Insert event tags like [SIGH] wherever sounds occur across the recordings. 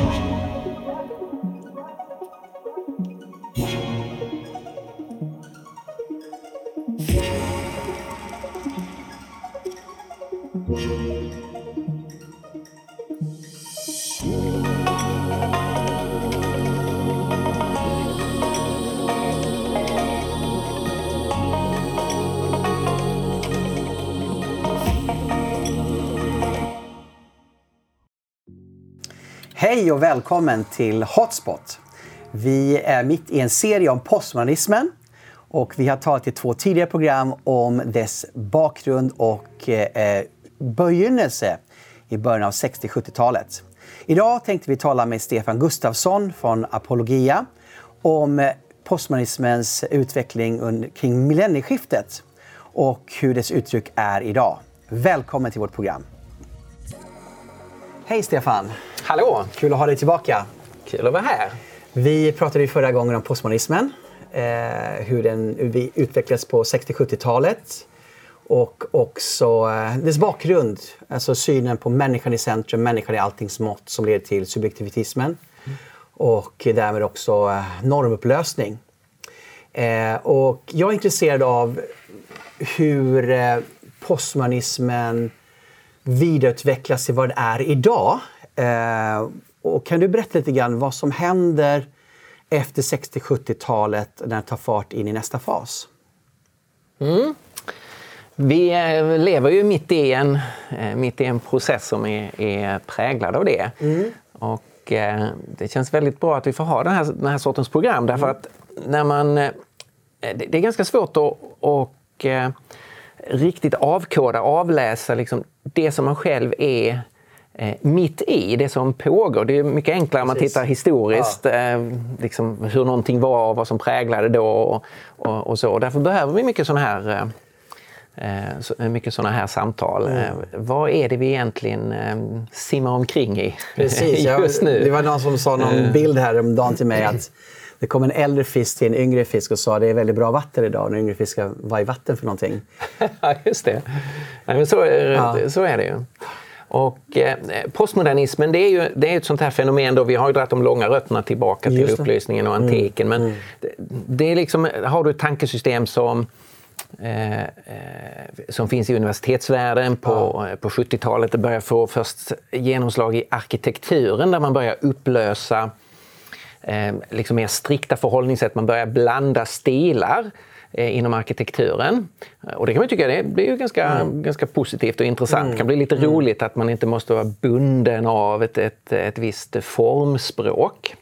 Bye. Hej och välkommen till Hotspot. Vi är mitt i en serie om postmodernismen och vi har talat i två tidigare program om dess bakgrund och eh, begynnelse i början av 60-70-talet. Idag tänkte vi tala med Stefan Gustafsson från Apologia om eh, postmodernismens utveckling kring millennieskiftet och hur dess uttryck är idag. Välkommen till vårt program. Hej Stefan! Hallå! Kul att ha dig tillbaka. Kul att vara här. Vi pratade ju förra gången om postmodernismen. Eh, hur den utvecklades på 60-70-talet. Och också eh, dess bakgrund. Alltså synen på människan i centrum, människan i alltings mått som leder till subjektivitismen. Mm. Och därmed också eh, normupplösning. Eh, och jag är intresserad av hur eh, postmodernismen vidareutvecklas till vad det är idag. Eh, och kan du berätta lite grann vad som händer efter 60-70-talet när det tar fart in i nästa fas? Mm. Vi eh, lever ju mitt i en, eh, mitt i en process som är, är präglad av det. Mm. Och eh, det känns väldigt bra att vi får ha den här, den här sortens program därför mm. att när man... Det är ganska svårt att och, riktigt avkoda, avläsa liksom det som man själv är eh, mitt i det som pågår. Det är mycket enklare om man tittar historiskt, ja. eh, liksom hur någonting var och vad som präglade då och, och, och så. Därför behöver vi mycket sådana här eh, eh mycket sådana här samtal. Mm. Eh, vad är det vi egentligen eh, simmar omkring i [LAUGHS] Precis, just nu? Det var någon som sa någon bild här om dagen till mig att det kom en äldre fisk till en yngre fisk och sa att det är väldigt bra vatten idag. Och den yngre fisken, vad är vatten för någonting? [LAUGHS] Ja, just det. Nej, men så, är, ja. så är det ju. Och eh, postmodernismen det är ju det är ett sånt här fenomen då vi har ju dragit de långa rötterna tillbaka till upplysningen och mm. antiken. Men mm. det, det, är liksom, har du ett tankesystem som Eh, eh, som finns i universitetsvärlden på, ja. Eh, på 70-talet. Det börjar få först genomslag i arkitekturen där man börjar upplösa eh, liksom mer strikta förhållningssätt. Man börjar blanda stilar inom arkitekturen. Och det kan man tycka det blir ju ganska, mm. ganska positivt och intressant. Mm. Det kan bli lite mm. roligt att man inte måste vara bunden av ett, ett, ett visst formspråk.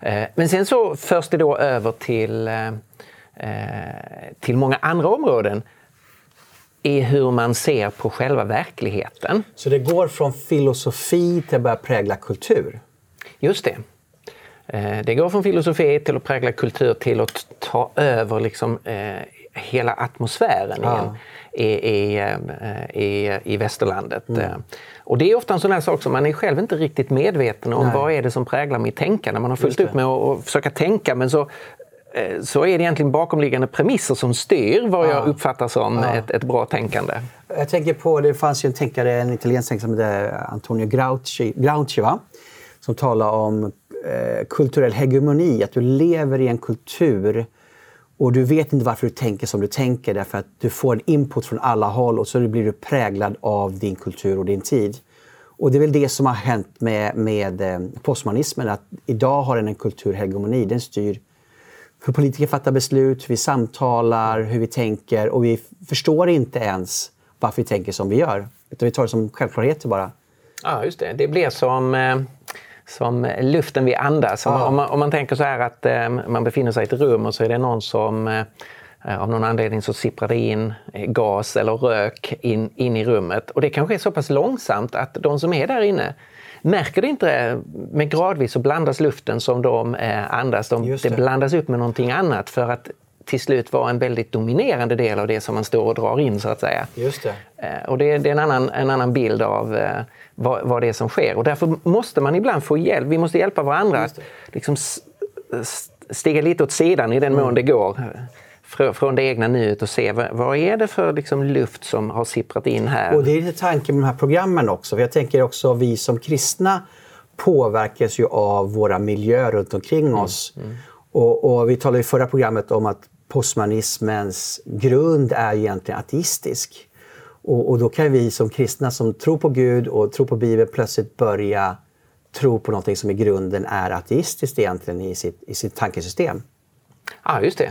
Eh, men sen så förs det då över till, eh, till många andra områden i hur man ser på själva verkligheten. Så det går från filosofi till att börja prägla kultur? Just det. Eh, det går från filosofi till att prägla kultur till att ta över liksom, eh, hela atmosfären ja. igen i, i, eh, i, i västerlandet. Mm. Och det är ofta en sån här sak som man är själv inte riktigt medveten om. Nej. Vad är det som präglar mitt tänkande? Man har fullt upp med att, försöka tänka men så så är det egentligen bakomliggande premisser som styr vad jag uppfattar som ja. ett, ett, bra tänkande. Jag tänker på, det fanns ju en tänkare, en italiensk tänkare som hette Antonio Gramsci, Gramsci va? som talar om eh, kulturell hegemoni, att du lever i en kultur och du vet inte varför du tänker som du tänker därför att du får en input från alla håll och så blir du präglad av din kultur och din tid. Och det är väl det som har hänt med, med eh, postmodernismen, att idag har den en kulturhegemoni. Den styr hur politiker fattar beslut, hur vi samtalar, hur vi tänker och vi förstår inte ens varför vi tänker som vi gör. Utan vi tar det som självklarheter bara. Ja, just det. Det blir som eh som luften vi andas. Om, om, man, om man tänker så här att eh, man befinner sig i ett rum och så är det någon som eh, av någon anledning så sipprar det in gas eller rök in, in i rummet. Och det kanske är så pass långsamt att de som är där inne märker det inte, men gradvis så blandas luften som de eh, andas. De, det. det blandas upp med någonting annat för att till slut vara en väldigt dominerande del av det som man står och drar in så att säga. Just det. Eh, och det, det är en annan, en annan bild av eh, vad, vad det är som sker. Och därför måste man ibland få hjälp. Vi måste hjälpa varandra att liksom stiga lite åt sidan i den mån mm. det går från det egna nuet och se vad, vad är det för liksom luft som har sipprat in här. Och Det är lite tanken med de här programmen också. jag tänker också vi som kristna påverkas ju av våra miljöer runt omkring mm. oss. Mm. Och, och, vi talade i förra programmet om att postmodernismens grund är egentligen ateistisk. Och, och, då kan vi som kristna som tror på Gud och tror på Bibeln plötsligt börja tro på någonting som i grunden är ateistiskt egentligen i sitt, i sitt tankesystem. Ja, just det.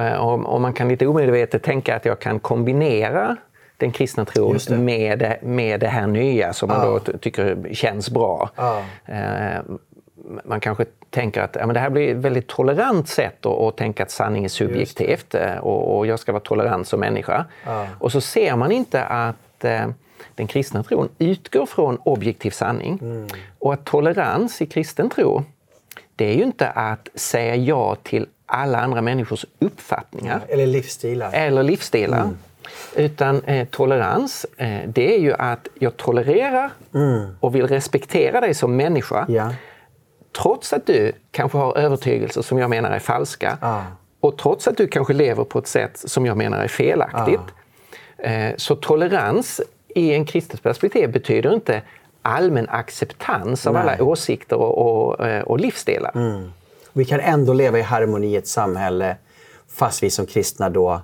Eh, och, och man kan lite omedvetet tänka att jag kan kombinera den kristna tron. Med, med det här nya som man ja. då tycker känns bra. Ja. Man kanske tänker att ja, men det här blir ett väldigt tolerant sätt att, att tänka att sanning är subjektivt eh, och, och, jag ska vara tolerant som människa. Ja. Och så ser man inte att eh, den kristna tron utgår från objektiv sanning. Mm. Och att tolerans i kristen tro, det är ju inte att säga ja till alla andra människors uppfattningar. Eller livsstilar. Eller livsstilar. Mm. Utan eh, tolerans, eh, det är ju att jag tolererar mm. och vill respektera dig som människa. Ja. Trots att du kanske har övertygelser som jag menar är falska. Ah. Och trots att du kanske lever på ett sätt som jag menar är felaktigt. Ah. Eh, så tolerans i en kristet perspektiv betyder inte allmän acceptans av Nej. alla åsikter och, och, eh, och livsstilar. Mm. Vi kan ändå leva i harmoni i ett samhälle fast vi som kristna då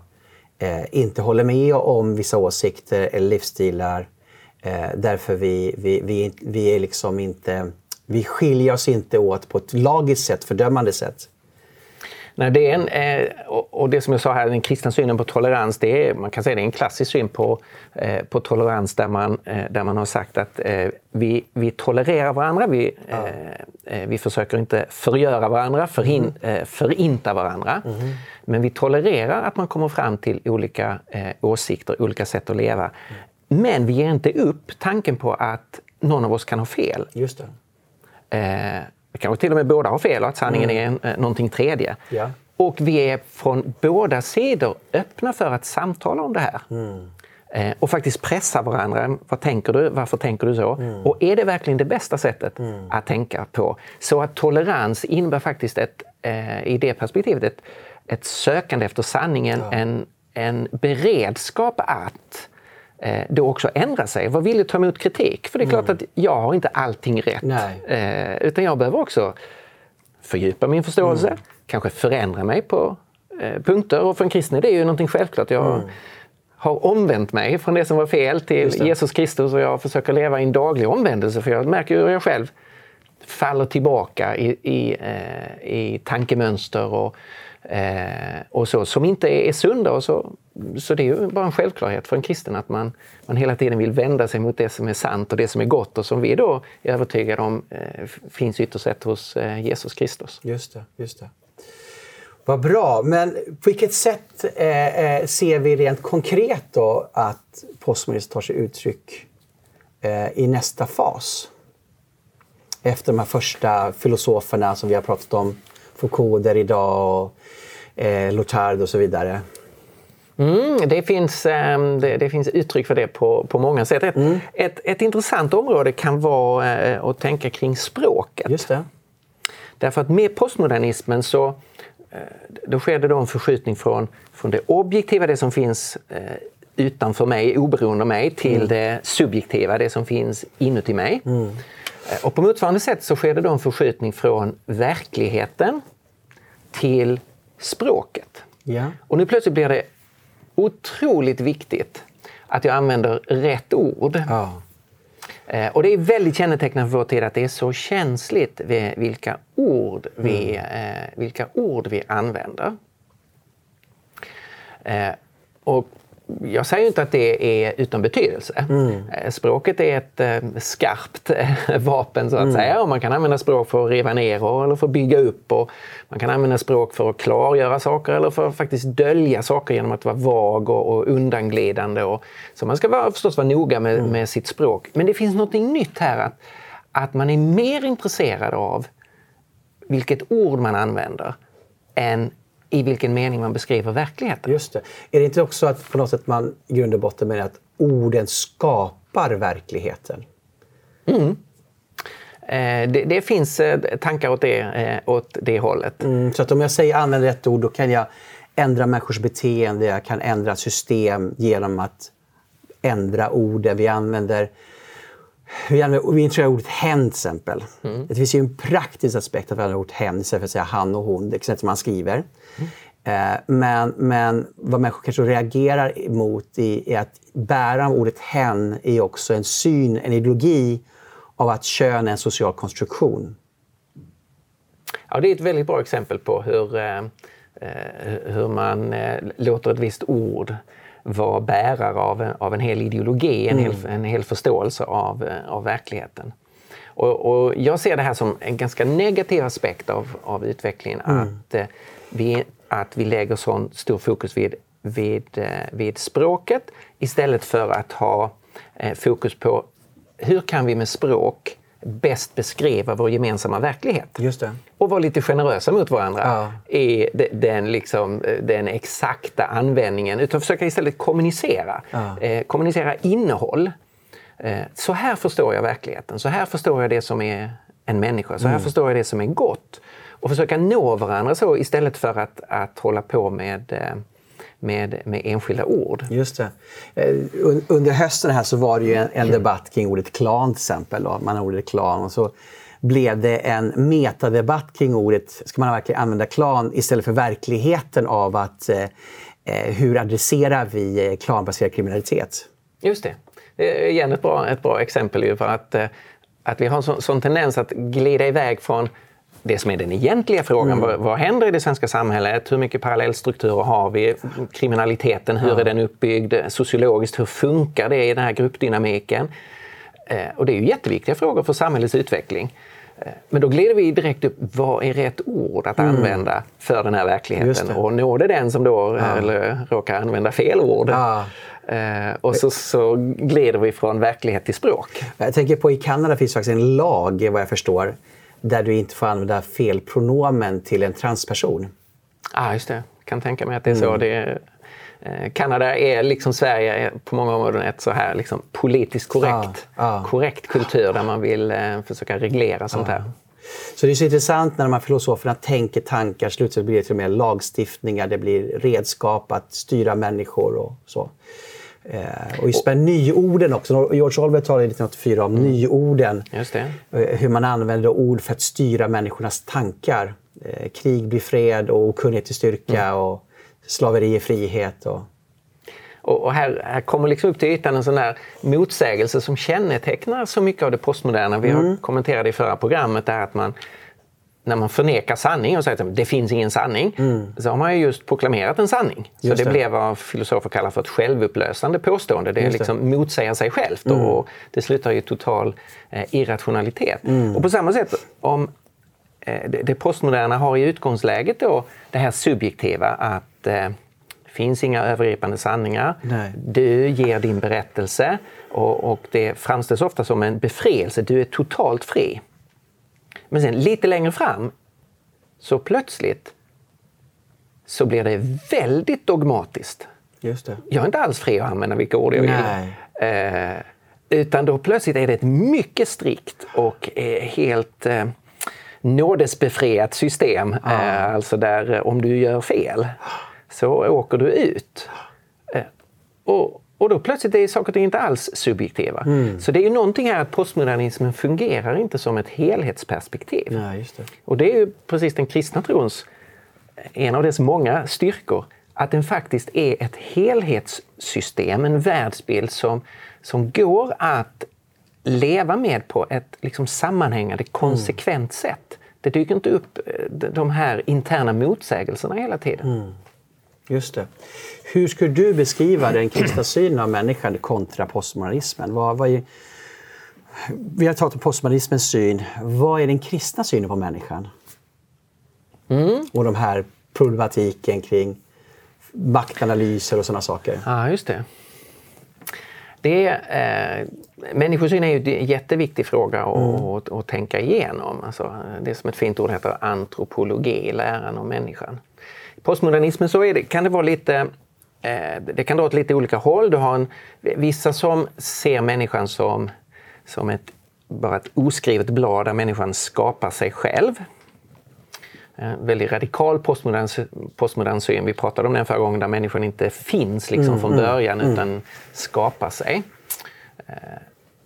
eh, inte håller med om vissa åsikter eller livsstilar. Eh, därför vi, vi, vi, vi är liksom inte vi skiljer oss inte åt på ett lagiskt sätt, fördömande sätt. Nej, det är en, eh, och det som jag sa här, den kristna synen på tolerans, det är, man kan säga det är en klassisk syn på, eh, på tolerans där man, eh, där man har sagt att vi, vi tolererar varandra, vi, ja. vi försöker inte förgöra varandra, förhin, mm. förinta varandra. Mm. Men vi tolererar att man kommer fram till olika åsikter, olika sätt att leva. Mm. Men vi ger inte upp tanken på att någon av oss kan ha fel. Just det. Eh, kanske till och med båda har fel och att sanningen mm. är eh, någonting tredje. Ja. Och vi är från båda sidor öppna för att samtala om det här. Mm. Eh, och faktiskt pressa varandra. Vad tänker du? Varför tänker du så? Mm. Och är det verkligen det bästa sättet mm. att tänka på? Så att tolerans innebär faktiskt ett, eh, i det perspektivet ett, ett sökande efter sanningen, ja. en, en beredskap att då också ändra sig, vara villig att ta emot kritik. För det är klart mm. att jag har inte allting rätt. Eh, utan jag behöver också fördjupa min förståelse, mm. kanske förändra mig på eh, punkter. Och för en kristen är det ju någonting självklart. Jag mm. har omvänt mig från det som var fel till Jesus Kristus och jag försöker leva i en daglig omvändelse för jag märker hur jag själv faller tillbaka i, i, eh, i tankemönster och Eh, och så, som inte är sunda. Och så, så det är ju bara en självklarhet för en kristen att man, man hela tiden vill vända sig mot det som är sant och det som är gott och som vi då är övertygade om eh, finns ytterst sett hos eh, Jesus Kristus. Just det, just det. Vad bra. Men på vilket sätt eh, eh ser vi rent konkret då att postmodernism tar sig uttryck eh, i nästa fas? Efter de här första filosoferna som vi har pratat om, Foucault, Derrida och eh, Lotard och så vidare. Mm, det, finns, ehm, det, det, finns uttryck för det på, på många sätt. Ett, mm. ett, ett intressant område kan vara eh, att tänka kring språket. Just det. Därför att med postmodernismen så eh, då sker det då en förskjutning från, från det objektiva, det som finns eh, utanför mig, oberoende av mig, till mm. det subjektiva, det som finns inuti mig. Mm. Och på motsvarande sätt så sker det då en förskjutning från verkligheten till språket. Ja. Och nu plötsligt blir det otroligt viktigt att jag använder rätt ord. Ja. Eh, och det är väldigt kännetecknande för vår tid att det är så känsligt vilka ord vi, mm. eh, vilka ord vi använder. Eh, och jag säger inte att det är utan betydelse. Mm. Eh, språket är ett eh, skarpt eh, [LAUGHS] vapen så att mm. säga. Och man kan använda språk för att riva ner eller för att bygga upp. Och man kan använda språk för att klargöra saker eller för att faktiskt dölja saker genom att vara vag och, och undanglidande. Och, så man ska vara, förstås vara noga med, mm. med sitt språk. Men det finns något nytt här. Att, att man är mer intresserad av vilket ord man använder än i vilken mening man beskriver verkligheten. Just det. Är det inte också att på något sätt man i grund och botten menar att orden skapar verkligheten? Mm. Eh, det, det, finns eh, tankar åt det, eh, åt det hållet. Mm, så att om jag säger använder rätt ord då kan jag ändra människors beteende, jag kan ändra system genom att ändra orden. Vi använder Vi, använder, vi introducerar ordet hen till exempel. Mm. Det finns ju en praktisk aspekt att vi använder ordet hen istället för att säga han och hon, det sättet man skriver. Mm. Eh, men, men vad människor kanske reagerar emot är att bäraren av ordet hen är också en syn, en ideologi av att kön är en social konstruktion. Ja, det är ett väldigt bra exempel på hur, eh, eh hur man eh, låter ett visst ord vara bärare av, av en hel ideologi, en, mm. hel, en hel förståelse av, eh, av verkligheten. Och, och, jag ser det här som en ganska negativ aspekt av, av utvecklingen. Mm. Att, eh, vi, att vi lägger så stor fokus vid, vid, eh, vid språket istället för att ha eh, fokus på hur kan vi med språk bäst beskriva vår gemensamma verklighet. Just det. Och vara lite generösa mot varandra ja. i den, liksom, den exakta användningen. Utan försöka istället kommunicera. Ja. Eh, kommunicera innehåll. Eh, så här förstår jag verkligheten. Så här förstår jag det som är en människa. Så här mm. förstår jag det som är gott. Och försöka nå varandra så istället för att, att hålla på med eh, med, med enskilda ord. Just det. Eh, under hösten här så var det ju en, en debatt kring ordet klan till exempel. Man har ordet klan och så blev det en metadebatt kring ordet, ska man verkligen använda klan istället för verkligheten av att eh, eh hur adresserar vi eh, klanbaserad kriminalitet? Just det. Det är igen ett bra, ett bra exempel ju för att, att vi har en sån, sån tendens att glida iväg från det som är den egentliga frågan. Mm. Vad, vad, händer i det svenska samhället? Hur mycket parallellstrukturer har vi? Kriminaliteten, hur ja. är den uppbyggd? Sociologiskt, hur funkar det i den här gruppdynamiken? Eh, och det är ju jätteviktiga frågor för samhällets utveckling. Eh, men då glider vi direkt upp, vad är rätt ord att mm. använda för den här verkligheten? Och når det den som då ja. eller, råkar använda fel ord? Ja. Eh, och så, så glider vi från verklighet till språk. Jag tänker på i Kanada finns faktiskt en lag, vad jag förstår, där du inte får använda fel pronomen till en transperson. Ja, ah, just det. Jag kan tänka mig att det är så. Mm. Det är, eh, Kanada är liksom Sverige på många områden ett så här liksom politiskt korrekt, ah, ah. korrekt kultur där man vill eh, försöka reglera sånt här. Så det är så intressant när de här filosoferna tänker tankar, slutsatser blir det till och med lagstiftningar, det blir redskap att styra människor och så. Eh, och just med nyorden också. George Orwell talade 1984 om mm. nyorden. Eh, hur man använder ord för att styra människornas tankar. Eh, krig blir fred och okunnighet är styrka mm. och slaveri är frihet. Och... Och, och här, här, kommer liksom upp till ytan en sån där motsägelse som kännetecknar så mycket av det postmoderna. Vi har mm. kommenterat i förra programmet där att man när man förnekar sanning och säger att det finns ingen sanning, mm. så har man ju just proklamerat en sanning. Just så det, det, blev vad filosofer kallar för ett självupplösande påstående. Det är liksom motsäger sig självt mm. och det slutar i total eh, irrationalitet. Mm. Och på samma sätt, om eh, det, det, postmoderna har i utgångsläget då det här subjektiva att eh, finns inga övergripande sanningar. Nej. Du ger din berättelse och, och det framställs ofta som en befrielse. Du är totalt fri. Men sen lite längre fram så plötsligt så blir det väldigt dogmatiskt. Just det. Jag är inte alls fri att använda vilka ord jag vill. Eh, utan då plötsligt är det ett mycket strikt och eh, helt eh, nådesbefriat system. Ah. Eh, alltså där eh, om du gör fel så åker du ut. Eh, och, och då plötsligt är saker och ting inte alls subjektiva. Mm. Så det är ju någonting här att postmodernismen fungerar inte som ett helhetsperspektiv. Nej, just det. Och det är ju precis den kristna trons, en av dess många styrkor, att den faktiskt är ett helhetssystem, en världsbild som, som går att leva med på ett liksom sammanhängande, konsekvent mm. sätt. Det dyker inte upp eh, de här interna motsägelserna hela tiden. Mm. Just det. Hur skulle du beskriva den kristna synen av människan kontra postmodernismen? Vad, vad är, vi har tagit postmodernismens syn. Vad är den kristna synen på människan? Mm. Och de här problematiken kring maktanalyser och sådana saker. Ja, just det. det eh, människosyn är ju en jätteviktig fråga att, mm. tänka igenom. Alltså, det som ett fint ord heter antropologi, läran om människan postmodernismen så det, kan det vara lite eh, det kan dra åt lite olika håll. Du har en, vissa som ser människan som, som ett, bara ett oskrivet blad där människan skapar sig själv. En eh, väldigt radikal postmodern, postmodern syn. Vi pratade om den förra gången, där människan inte finns liksom mm, från mm, början mm, utan skapar sig. Eh,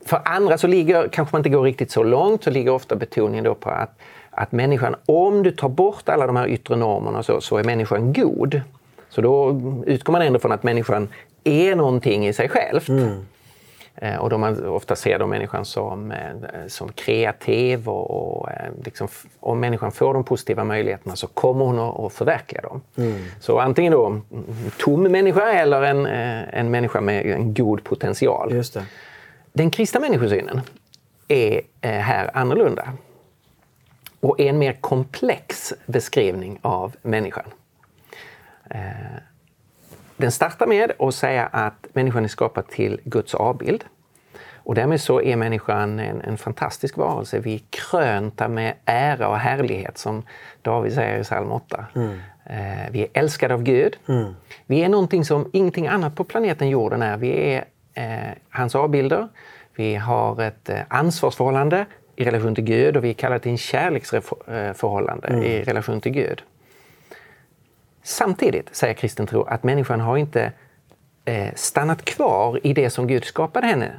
för andra så ligger, kanske man inte går riktigt så långt, så ligger ofta betoningen då på att, att människan, om du tar bort alla de här yttre normerna så, så är människan god. Så då utgår man ändå från att människan är någonting i sig självt. Mm. Eh, och då man ofta ser då människan som, eh, som kreativ och, och eh, liksom, om människan får de positiva möjligheterna så kommer hon att förverkliga dem. Mm. Så antingen då en tom människa eller en, en människa med en god potential. Den kristna människosynen är här annorlunda och en mer komplex beskrivning av människan. Den startar med att säga att människan är skapad till Guds avbild. Och därmed så är människan en, en fantastisk varelse. Vi är krönta med ära och härlighet som David säger i psalm 8. Mm. Eh, vi är älskade av Gud. Mm. Vi är någonting som ingenting annat på planeten jorden är. Vi är eh, hans avbilder. Vi har ett eh, ansvarsförhållande i relation till Gud och vi kallar det till en kärleksförhållande mm. i relation till Gud. Samtidigt säger kristen tro att människan har inte eh, stannat kvar i det som Gud skapade henne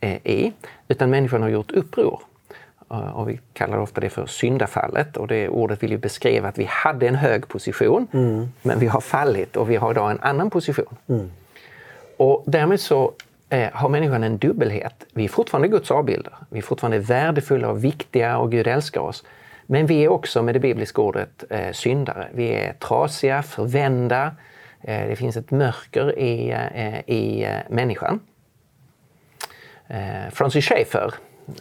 eh, i, utan människan har gjort uppror. Och vi kallar ofta det för syndafallet och det ordet vill ju beskriva att vi hade en hög position mm. men vi har fallit och vi har idag en annan position. Mm. Och därmed så eh, har människan en dubbelhet. Vi är fortfarande Guds avbilder. Vi är fortfarande värdefulla och viktiga och Gud älskar oss. Men vi är också med det bibliska ordet eh, syndare. Vi är trasiga, förvända. Eh, det finns ett mörker i, eh, i eh, människan. Eh, Francis Schaeffer,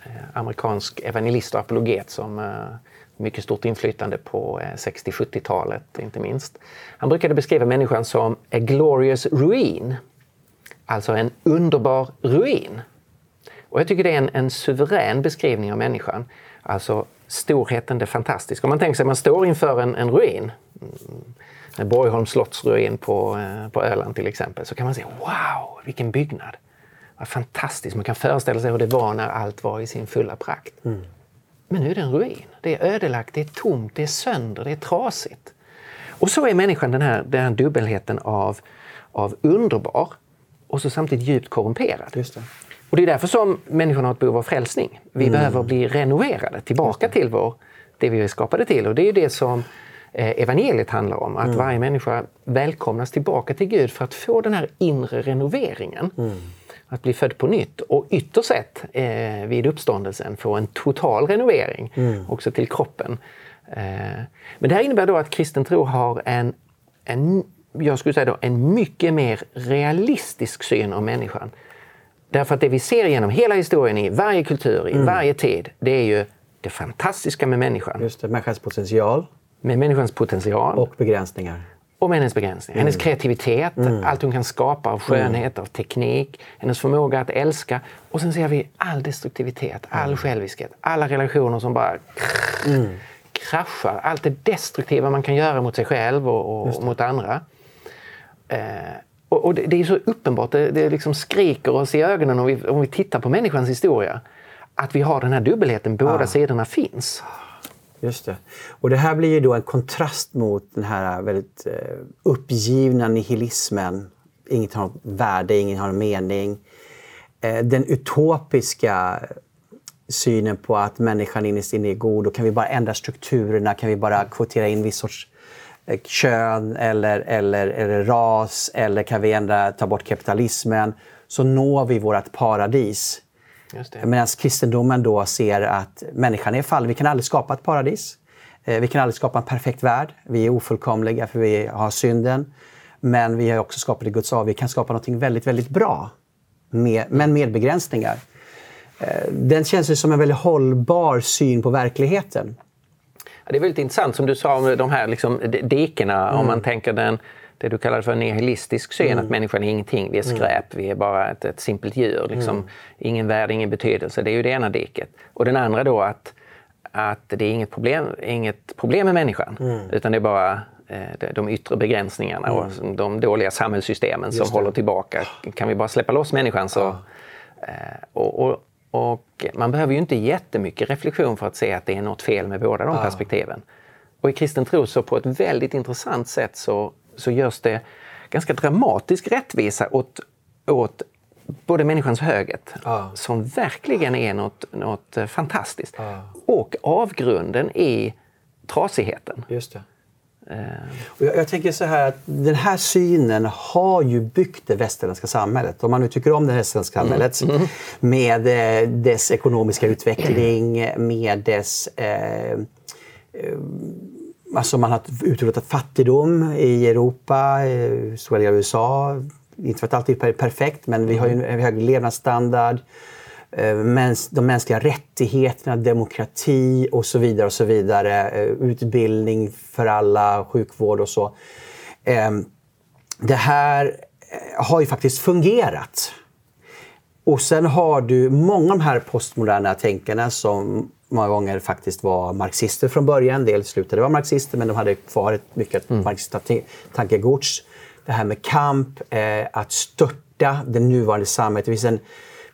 eh, amerikansk evangelist och apologet som eh, mycket stort inflytande på eh, 60-70-talet inte minst. Han brukade beskriva människan som a glorious ruin. Alltså en underbar ruin. Och jag tycker det är en, en suverän beskrivning av människan. Alltså storheten, det fantastiska. Om man tänker sig att man står inför en, en ruin, mm, Borgholms slottsruin på, eh, på Öland till exempel, så kan man säga wow, vilken byggnad! Vad fantastiskt! Man kan föreställa sig hur det var när allt var i sin fulla prakt. Mm. Men nu är det en ruin. Det är ödelagt, det är tomt, det är sönder, det är trasigt. Och så är människan den här, den här dubbelheten av, av underbar och så samtidigt djupt korrumperad. Det. Och det är därför som människan har ett behov av frälsning. Vi mm. behöver bli renoverade tillbaka till vår, det vi är skapade till. Och det är det som eh, evangeliet handlar om. Att mm. varje människa välkomnas tillbaka till Gud för att få den här inre renoveringen. Mm. Att bli född på nytt och ytterst sett eh, vid uppståndelsen få en total renovering mm. också till kroppen. Eh, men det här innebär då att kristen tro har en, en jag skulle säga då, en mycket mer realistisk syn om människan. Därför att det vi ser genom hela historien i varje kultur, i mm. varje tid, det är ju det fantastiska med människan. Just det, människans potential. Med människans potential. Och begränsningar. Och med hennes begränsningar. Mm. Hennes kreativitet, mm. allt hon kan skapa av skönhet, av teknik, hennes förmåga att älska. Och sen ser vi all destruktivitet, all mm. själviskhet, alla relationer som bara mm. kraschar. Allt det destruktiva man kan göra mot sig själv och, och mot andra. Eh, och, och det, det, är så uppenbart, det, det liksom skriker oss i ögonen om vi, om vi tittar på människans historia. Att vi har den här dubbelheten, båda ja. sidorna finns. Just det. Och det här blir ju då en kontrast mot den här väldigt eh, uppgivna nihilismen. Inget har värde, ingen har mening. Eh, den utopiska synen på att människan innerst inne är god och kan vi bara ändra strukturerna, kan vi bara kvotera in viss sorts kön eller, eller, eller ras eller kan vi ändra, ta bort kapitalismen så når vi vårt paradis. Medan kristendomen då ser att människan är fall. Vi kan aldrig skapa ett paradis. Eh, vi kan aldrig skapa en perfekt värld. Vi är ofullkomliga för vi har synden. Men vi har också skapat i Guds av. Vi kan skapa något väldigt, väldigt bra. Med, men med begränsningar. Eh, den känns som en väldigt hållbar syn på verkligheten. Det är väldigt intressant som du sa om de här liksom, dikena. Mm. Om man tänker den, det du kallar för en nihilistisk syn, mm. att människan är ingenting, vi är mm. skräp, mm. vi är bara ett, ett simpelt djur. Liksom, mm. Ingen värde, ingen betydelse. Det är ju det ena diket. Och den andra då att, att det är inget problem, inget problem med människan, mm. utan det är bara eh, de yttre begränsningarna och de dåliga samhällssystemen som håller tillbaka. Kan vi bara släppa loss människan så... Ja. Eh, och, och, och man behöver ju inte jättemycket reflektion för att se att det är något fel med båda de ja. perspektiven. Och i kristen tro så på ett väldigt intressant sätt så, så görs det ganska dramatisk rättvisa åt, åt både människans höghet, ja. som verkligen är något, något fantastiskt, ja. och avgrunden i trasigheten. Just det. Jag, jag, tänker så här att den här synen har ju byggt det västerländska samhället. Om man nu tycker om det västerländska mm. samhället mm. med eh, dess ekonomiska utveckling, med dess eh, eh, Alltså man har utrotat fattigdom i Europa, stora delar av USA. Inte för att allt är perfekt, men vi har ju en hög levnadsstandard. Eh, de mänskliga rättigheterna, demokrati och så vidare. och så vidare. Eh, utbildning för alla, sjukvård och så. Eh, det här har ju faktiskt fungerat. Och sen har du många av de här postmoderna tänkarna som många gånger faktiskt var marxister från början. En del slutade vara marxister men de hade kvar mycket mm. marxista tankegods. Det här med kamp, att störta det nuvarande samhället. Det finns en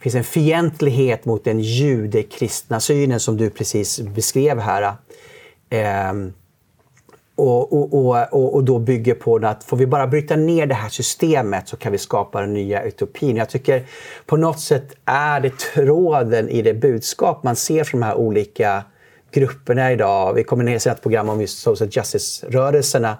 finns en fientlighet mot den judekristna synen som du precis beskrev här. Ehm, och, och, och, och, då bygger på att får vi bara bryta ner det här systemet så kan vi skapa den nya utopin. Jag tycker på något sätt är det tråden i det budskap man ser från de här olika grupperna idag. Vi kommer ner i ett program om just social justice-rörelserna Eh,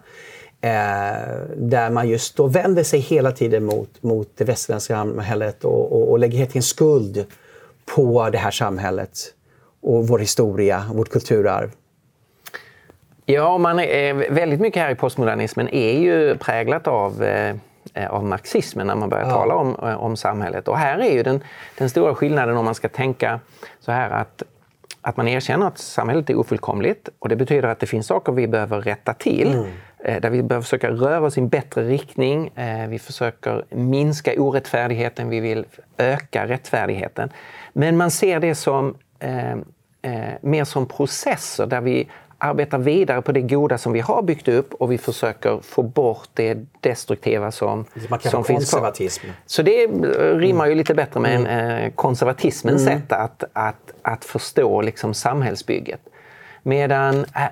där man just då vänder sig hela tiden mot, mot det västerländska samhället och, och, och lägger helt en skuld på det här samhället och vår historia, vårt kulturarv. Ja, man är, väldigt mycket här i postmodernismen är ju präglat av eh, av marxismen när man börjar ja. tala om, eh, om samhället. Och här är ju den, den stora skillnaden om man ska tänka så här att, att man erkänner att samhället är ofullkomligt och det betyder att det finns saker vi behöver rätta till. Mm. Eh, där vi behöver försöka röra oss i en bättre riktning. Eh, vi försöker minska orättfärdigheten, vi vill öka rättfärdigheten. Men man ser det som eh, mer som processer där vi arbetar vidare på det goda som vi har byggt upp och vi försöker få bort det destruktiva som, som finns kvar. Så det rimmar ju lite bättre med mm. konservatismens mm. sätt att, att, att förstå liksom samhällsbygget. Medan äh,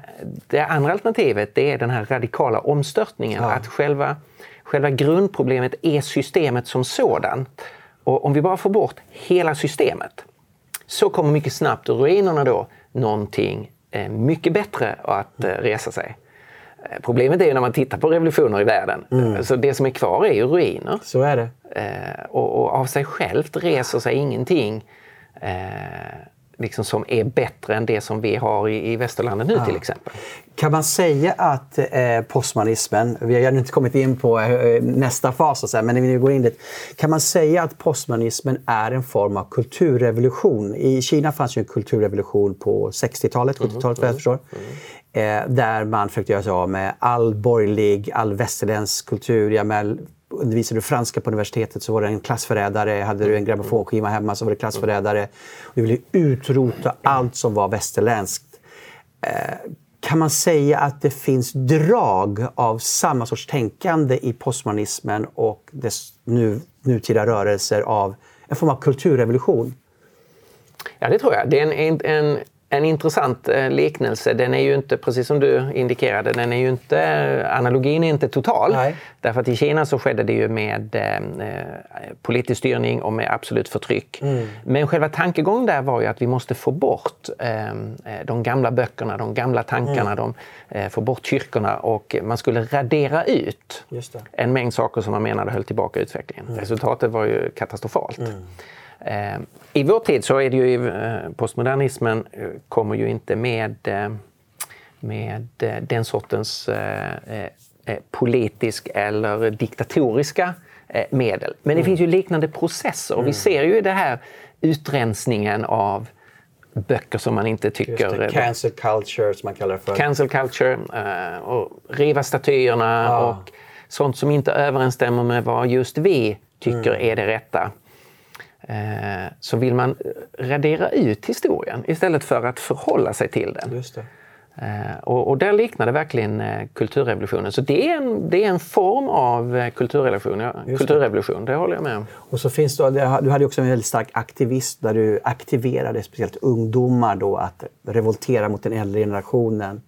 det andra alternativet det är den här radikala omstörtningen. Ja. Att själva, själva grundproblemet är systemet som sådant. Och om vi bara får bort hela systemet så kommer mycket snabbt ur ruinerna då någonting eh, mycket bättre att eh, resa sig. Eh, problemet är ju när man tittar på revolutioner i världen. Mm. Så det som är kvar är ju ruiner. Så är det. Och, och av sig självt reser sig ingenting liksom som är bättre än det som vi har i, i västerlandet nu ja. till exempel. Kan man säga att eh, postmodernismen, vi har inte kommit in på eh, nästa fas, men när vi nu går in dit. Kan man säga att postmodernismen är en form av kulturrevolution? I Kina fanns ju en kulturrevolution på 60-talet, 70-talet mm, jag förstår. Mm. Eh, där man försökte göra sig av med all borgerlig, all västerländsk kultur. Ja, med undervisade du franska på universitetet så var det en klassförrädare. Hade du en grammofonskiva hemma så var det klassförrädare. Du ville utrota allt som var västerländskt. Eh, kan man säga att det finns drag av samma sorts tänkande i postmodernismen och dess nu, nutida rörelser av en form av kulturrevolution? Ja, det tror jag. Det är en, en, en intressant eh, liknelse. Den är ju inte, precis som du indikerade, den är ju inte, eh, analogin är inte total. Nej. Därför att i Kina så skedde det ju med eh, eh, politisk styrning och med absolut förtryck. Mm. Men själva tankegången där var ju att vi måste få bort eh, de gamla böckerna, de gamla tankarna, mm. de, eh, få bort kyrkorna och man skulle radera ut en mängd saker som man menade höll tillbaka utvecklingen. Mm. Resultatet var ju katastrofalt. Eh, I vår tid så är det ju, eh, postmodernismen eh, kommer ju inte med, med den sortens politisk eller diktatoriska medel. Men det mm. finns ju liknande processer och vi mm. ser ju det här utrensningen av böcker som man inte tycker... Det, cancel culture som man kallar det för. Cancel culture, och riva statyerna ah. och sånt som inte överensstämmer med vad just vi tycker mm. är det rätta. Eh, så vill man radera ut historien istället för att förhålla sig till den. Det. Eh, och, och där liknar det verkligen eh, kulturrevolutionen. Så det är en, det är en form av kulturrevolution, ja, kulturrevolution, det håller jag med om. Och så finns då, du hade också en väldigt stark aktivist där du aktiverade speciellt ungdomar då att revoltera mot den äldre generationen.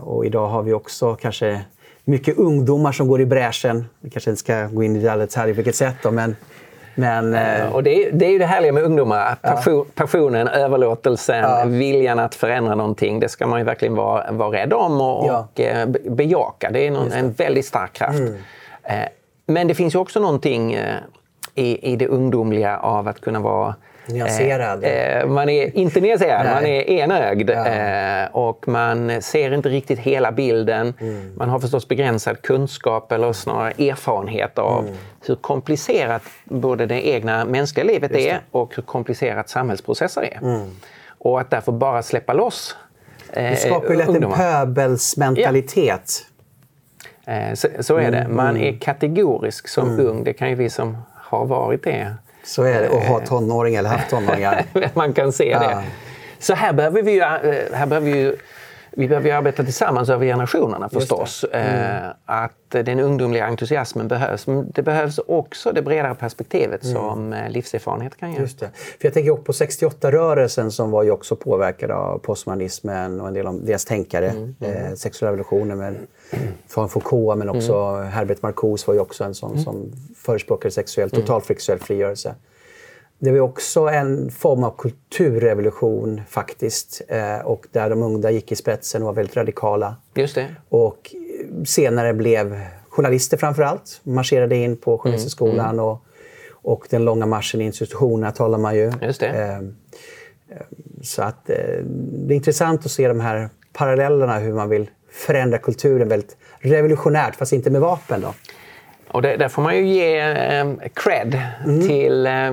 och idag har vi också kanske mycket ungdomar som går i bräschen. Vi kanske inte ska gå in i alla detaljer på vilket sätt då, men Men, eh, och det är, det är ju det härliga med ungdomar. Passion, passionen, överlåtelsen, ja. viljan att förändra någonting. Det ska man ju verkligen vara, vara rädd om och, ja. och eh, bejaka. Det är någon, en väldigt stark kraft. Mm. Eh, men det finns ju också någonting i, i det ungdomliga av att kunna vara Nyanserad? Eh, eh, man är inte nyanserad, man är enögd. Ja. Eh, och man ser inte riktigt hela bilden. Mm. Man har förstås begränsad kunskap eller snarare erfarenhet av mm. hur komplicerat både det egna mänskliga livet är och hur komplicerat samhällsprocesser är. Mm. Och att därför bara släppa loss eh, Det skapar ju lätt en pöbelsmentalitet. Ja. Eh, så, så, är det. Man mm. är kategorisk som mm. ung. Det kan ju vi som har varit det så är det, och ha tonåring eller haft tonåringar. [LAUGHS] Man kan se ja. det. Så här behöver vi ju, eh, här behöver vi ju vi behöver arbeta tillsammans över generationerna förstås. Mm. Eh, att den ungdomliga entusiasmen behövs. Men det behövs också det bredare perspektivet mm. som eh, livserfarenhet kan ge. Just det. För jag tänker också på 68-rörelsen som var ju också påverkad av postmodernismen och en del av deras tänkare. Mm. mm. Eh, sexuella revolutionen med, från Foucault men också mm. Herbert Marcuse var ju också en sån mm. som förespråkade sexuell, total sexuell frigörelse. Det var också en form av kulturrevolution faktiskt. Eh, och där de unga gick i spetsen och var väldigt radikala. Just det. Och senare blev journalister framför allt. Marscherade in på Journalisthögskolan mm, mm. och, och den långa marschen i institutionerna talar man ju. Just det. Eh, eh så att det är intressant att se de här parallellerna hur man vill förändra kulturen väldigt revolutionärt fast inte med vapen. Då. Och det, där får man ju ge eh, cred mm. till eh,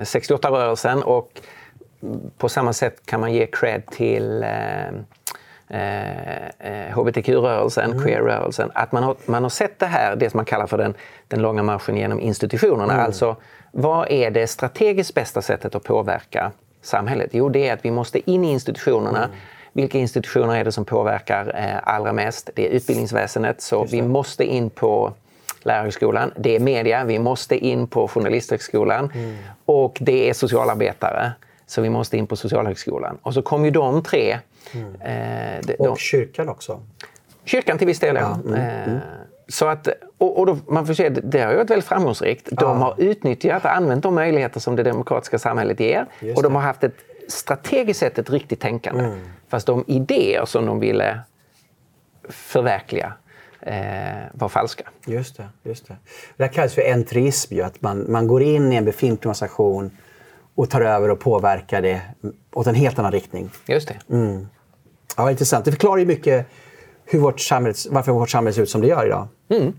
68-rörelsen och på samma sätt kan man ge cred till eh, eh, hbtq-rörelsen, mm. queer-rörelsen. Att man har, man har sett det här, det som man kallar för den, den långa marschen genom institutionerna. Mm. Alltså, vad är det strategiskt bästa sättet att påverka samhället? Jo, det är att vi måste in i institutionerna. Mm. Vilka institutioner är det som påverkar eh, allra mest? Det är utbildningsväsendet, så vi måste in på Lärarhögskolan, det är media, vi måste in på Journalisthögskolan mm. och det är socialarbetare. Så vi måste in på Socialhögskolan. Och så kom ju de tre. Mm. Eh, de, och kyrkan också? Kyrkan till viss del, ja. Mm. Eh, mm. så att, och, och då, man får se, det har ju varit väldigt framgångsrikt. De har utnyttjat och använt de möjligheter som det demokratiska samhället ger. och de har haft ett strategiskt sett ett riktigt tänkande. Mm. Fast de idéer som de ville förverkliga eh, var falska. Just det. Just det. det här kallas för entrism, ju, att man, man går in i en befintlig organisation och tar över och påverkar det åt en helt annan riktning. Just det. Mm. Ja, intressant. Det förklarar ju mycket hur vårt samhälle, varför vårt samhälle ser ut som det gör idag. Mm.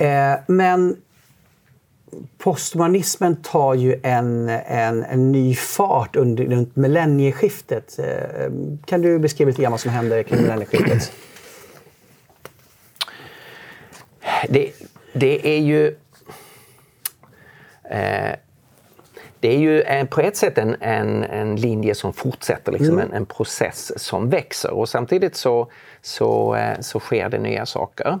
Eh, men postmodernismen tar ju en, en, en ny fart under, runt millennieskiftet. Eh, kan du beskriva lite grann vad som hände kring millennieskiftet? Det, det är ju... Eh, det är ju en, på ett sätt en, en, en linje som fortsätter, liksom mm. en, en, process som växer och samtidigt så, så, eh, så sker det nya saker.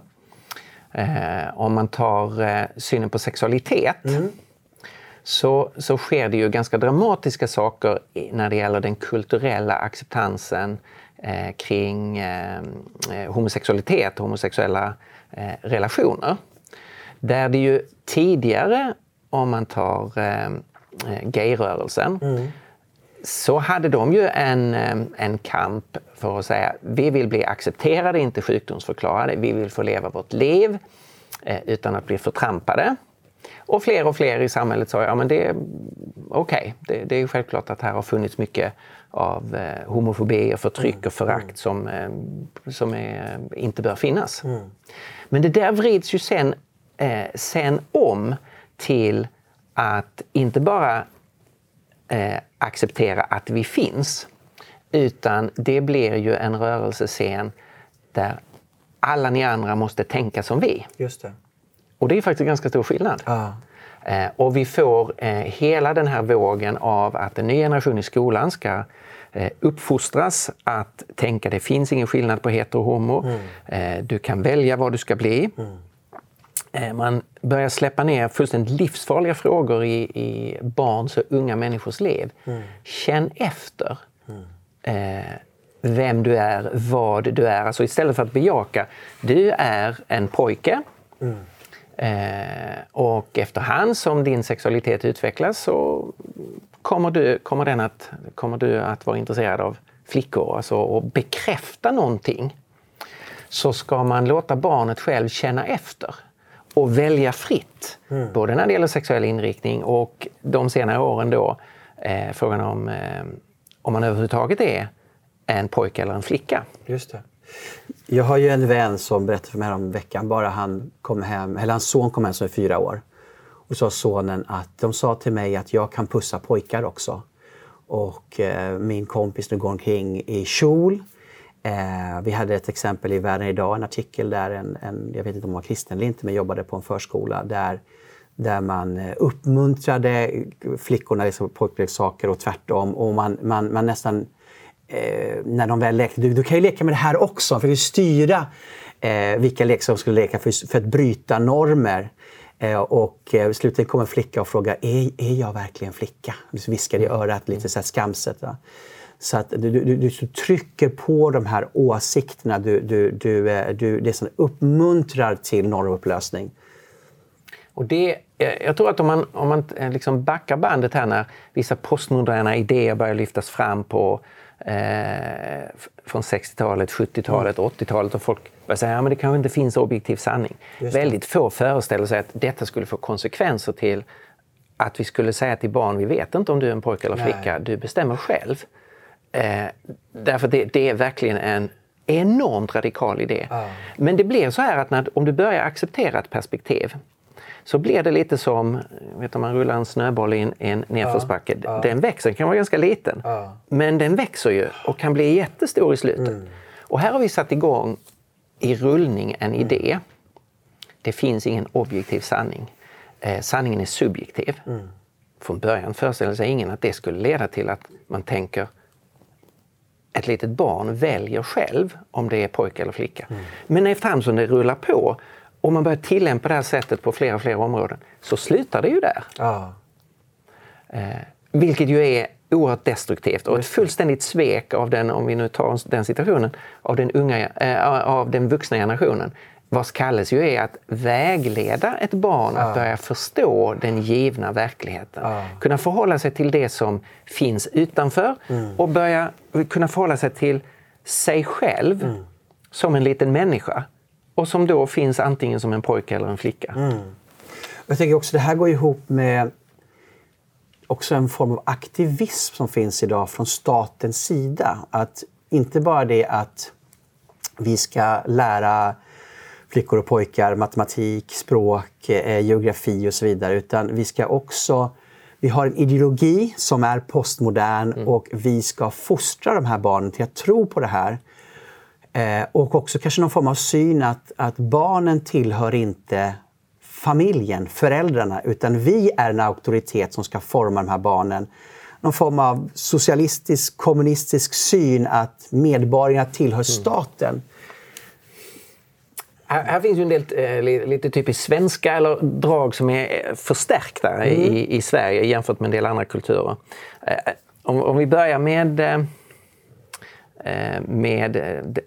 Eh, om man tar eh, synen på sexualitet mm. så, så sker det ju ganska dramatiska saker när det gäller den kulturella acceptansen eh, kring eh, eh, homosexualitet och homosexuella eh, relationer. Där det ju tidigare, om man tar eh, gayrörelsen, mm. så hade de ju en, eh, en kamp för att säga vi vill bli accepterade, inte sjukdomsförklarade. Vi vill få leva vårt liv eh, utan att bli förtrampade. Och fler och fler i samhället sa ja men det är okej. Okay. Det, det, är självklart att här har funnits mycket av eh, homofobi och förtryck mm. och förakt som, eh, som är, inte bör finnas. Mm. Men det där vrids ju sen, eh, sen om till att inte bara eh, acceptera att vi finns utan det blir ju en rörelsescen där alla ni andra måste tänka som vi. Just det. Och det är faktiskt ganska stor skillnad. Ah. Eh, och vi får eh, hela den här vågen av att en ny generation i skolan ska eh, uppfostras att tänka det finns ingen skillnad på hetero och homo. Mm. Du kan välja vad du ska bli. Mm. Man börjar släppa ner fullständigt livsfarliga frågor i, i barns och unga människors liv. Mm. Känn efter mm. vem du är, vad du är. Alltså istället för att bejaka, du är en pojke. Eh, och efterhand som din sexualitet utvecklas så kommer du, kommer den att, kommer du att vara intresserad av flickor, alltså och bekräfta någonting så ska man låta barnet själv känna efter och välja fritt. Mm. Både när det gäller sexuell inriktning och de senare åren då eh, frågan om eh, om man överhuvudtaget är en pojke eller en flicka. Just det. Jag har ju en vän som berättade för mig om veckan bara han kom hem, eller hans son kom hem som är fyra år. Och sa sonen att de sa till mig att jag kan pussa pojkar också. Och eh, min kompis nu går omkring i kjol. Eh, vi hade ett exempel i Världen idag, en artikel där en, en, jag vet inte om hon var kristen eller inte, men jobbade på en förskola där, där man eh, uppmuntrade flickorna liksom, pojkleksaker och tvärtom. Och man, man, man nästan eh, när de väl lekte, du, du, kan ju leka med det här också, för att styra eh, vilka leksaker de skulle leka för, för att bryta normer. Eh, och eh, slutligen kom en flicka och frågade, är, är jag verkligen flicka? Du viskade i örat lite så här skamset. Va? Så att du, du, du, trycker på de här åsikterna, du, du, du, eh, du, det som uppmuntrar till normupplösning. Och det, eh, jag tror att om man, om man eh, liksom backar bandet här när vissa postmoderna idéer börjar lyftas fram på eh, från 60-talet, 70-talet, mm. 80-talet och folk börjar säga att ja, det kanske inte finns objektiv sanning. Väldigt få föreställer sig att detta skulle få konsekvenser till att vi skulle säga till barn, vi vet inte om du är en pojke eller flicka, Nej. du bestämmer själv. Eh, därför det, det är verkligen en enormt radikal idé. Ah. Men det blir så här att när, om du börjar acceptera ett perspektiv så blir det lite som vet, om man rullar en snöboll i en, en nedförsbacke. Ja, ja. Den växer, kan vara ganska liten. Ja. Men den växer ju och kan bli jättestor i slutet. Mm. Och här har vi satt igång i rullning en idé. Det finns ingen objektiv sanning. Eh, sanningen är subjektiv. Mm. Från början föreställde sig ingen att det skulle leda till att man tänker ett litet barn väljer själv om det är pojke eller flicka. Mm. Men efterhand som det rullar på och man börjar tillämpa det här sättet på flera och flera områden så slutar det ju där. Ah. Eh, vilket ju är oerhört destruktivt och ett fullständigt svek av den, om vi nu tar den situationen, av den, unga, äh, av den vuxna generationen vars kallelse ju är att vägleda ett barn att börja förstå den givna verkligheten. Kunna förhålla sig till det som finns utanför mm. och börja kunna förhålla sig till sig själv mm. som en liten människa och som då finns antingen som en pojke eller en flicka. Mm. Jag tänker också det här går ihop med också en form av aktivism som finns idag från statens sida. Att inte bara det att vi ska lära flickor och pojkar matematik, språk, eh, geografi och så vidare. Utan vi ska också vi har en ideologi som är postmodern mm. och vi ska fostra de här barnen till att tro på det här. Eh, och också kanske någon form av syn att, att barnen tillhör inte familjen, föräldrarna, utan vi är en auktoritet som ska forma de här barnen. Någon form av socialistisk, kommunistisk syn att medborgarna tillhör mm. staten. Här, här, finns ju en del eh, lite typiskt svenska eller drag som är eh, förstärkta mm. i, i Sverige jämfört med en del andra kulturer. Eh, om, om, vi börjar med, eh, eh med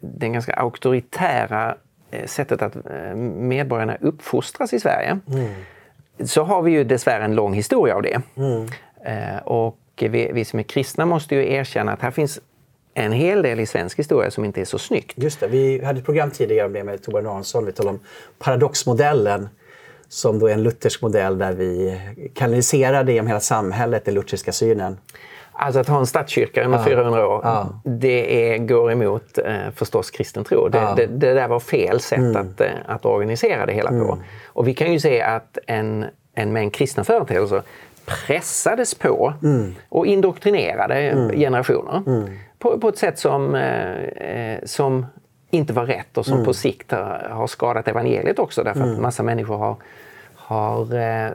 den ganska auktoritära eh, sättet att medborgarna uppfostras i Sverige mm. så har vi ju dessvärre en lång historia av det. Mm. och vi, vi som är kristna måste ju erkänna att här finns en hel del i svensk historia som inte är så snyggt. Just det, vi hade ett program tidigare om det med Torbjörn Aronsson. Vi talade om paradoxmodellen som då är en luthersk modell där vi kanaliserar genom hela samhället, den lutherska synen. Alltså att ha en statskyrka under ja. 400 år, ja. det är, går emot eh, förstås kristen tro. Det, ja. det, det, där var fel sätt mm. att, eh, att organisera det hela på. Mm. Och vi kan ju se att en, en mängd kristna företeelser pressades på mm. och indoktrinerade mm. generationer. Mm på, på ett sätt som, eh, eh, som inte var rätt och som mm. på sikt har, har, skadat evangeliet också därför att massa människor har, har, eh,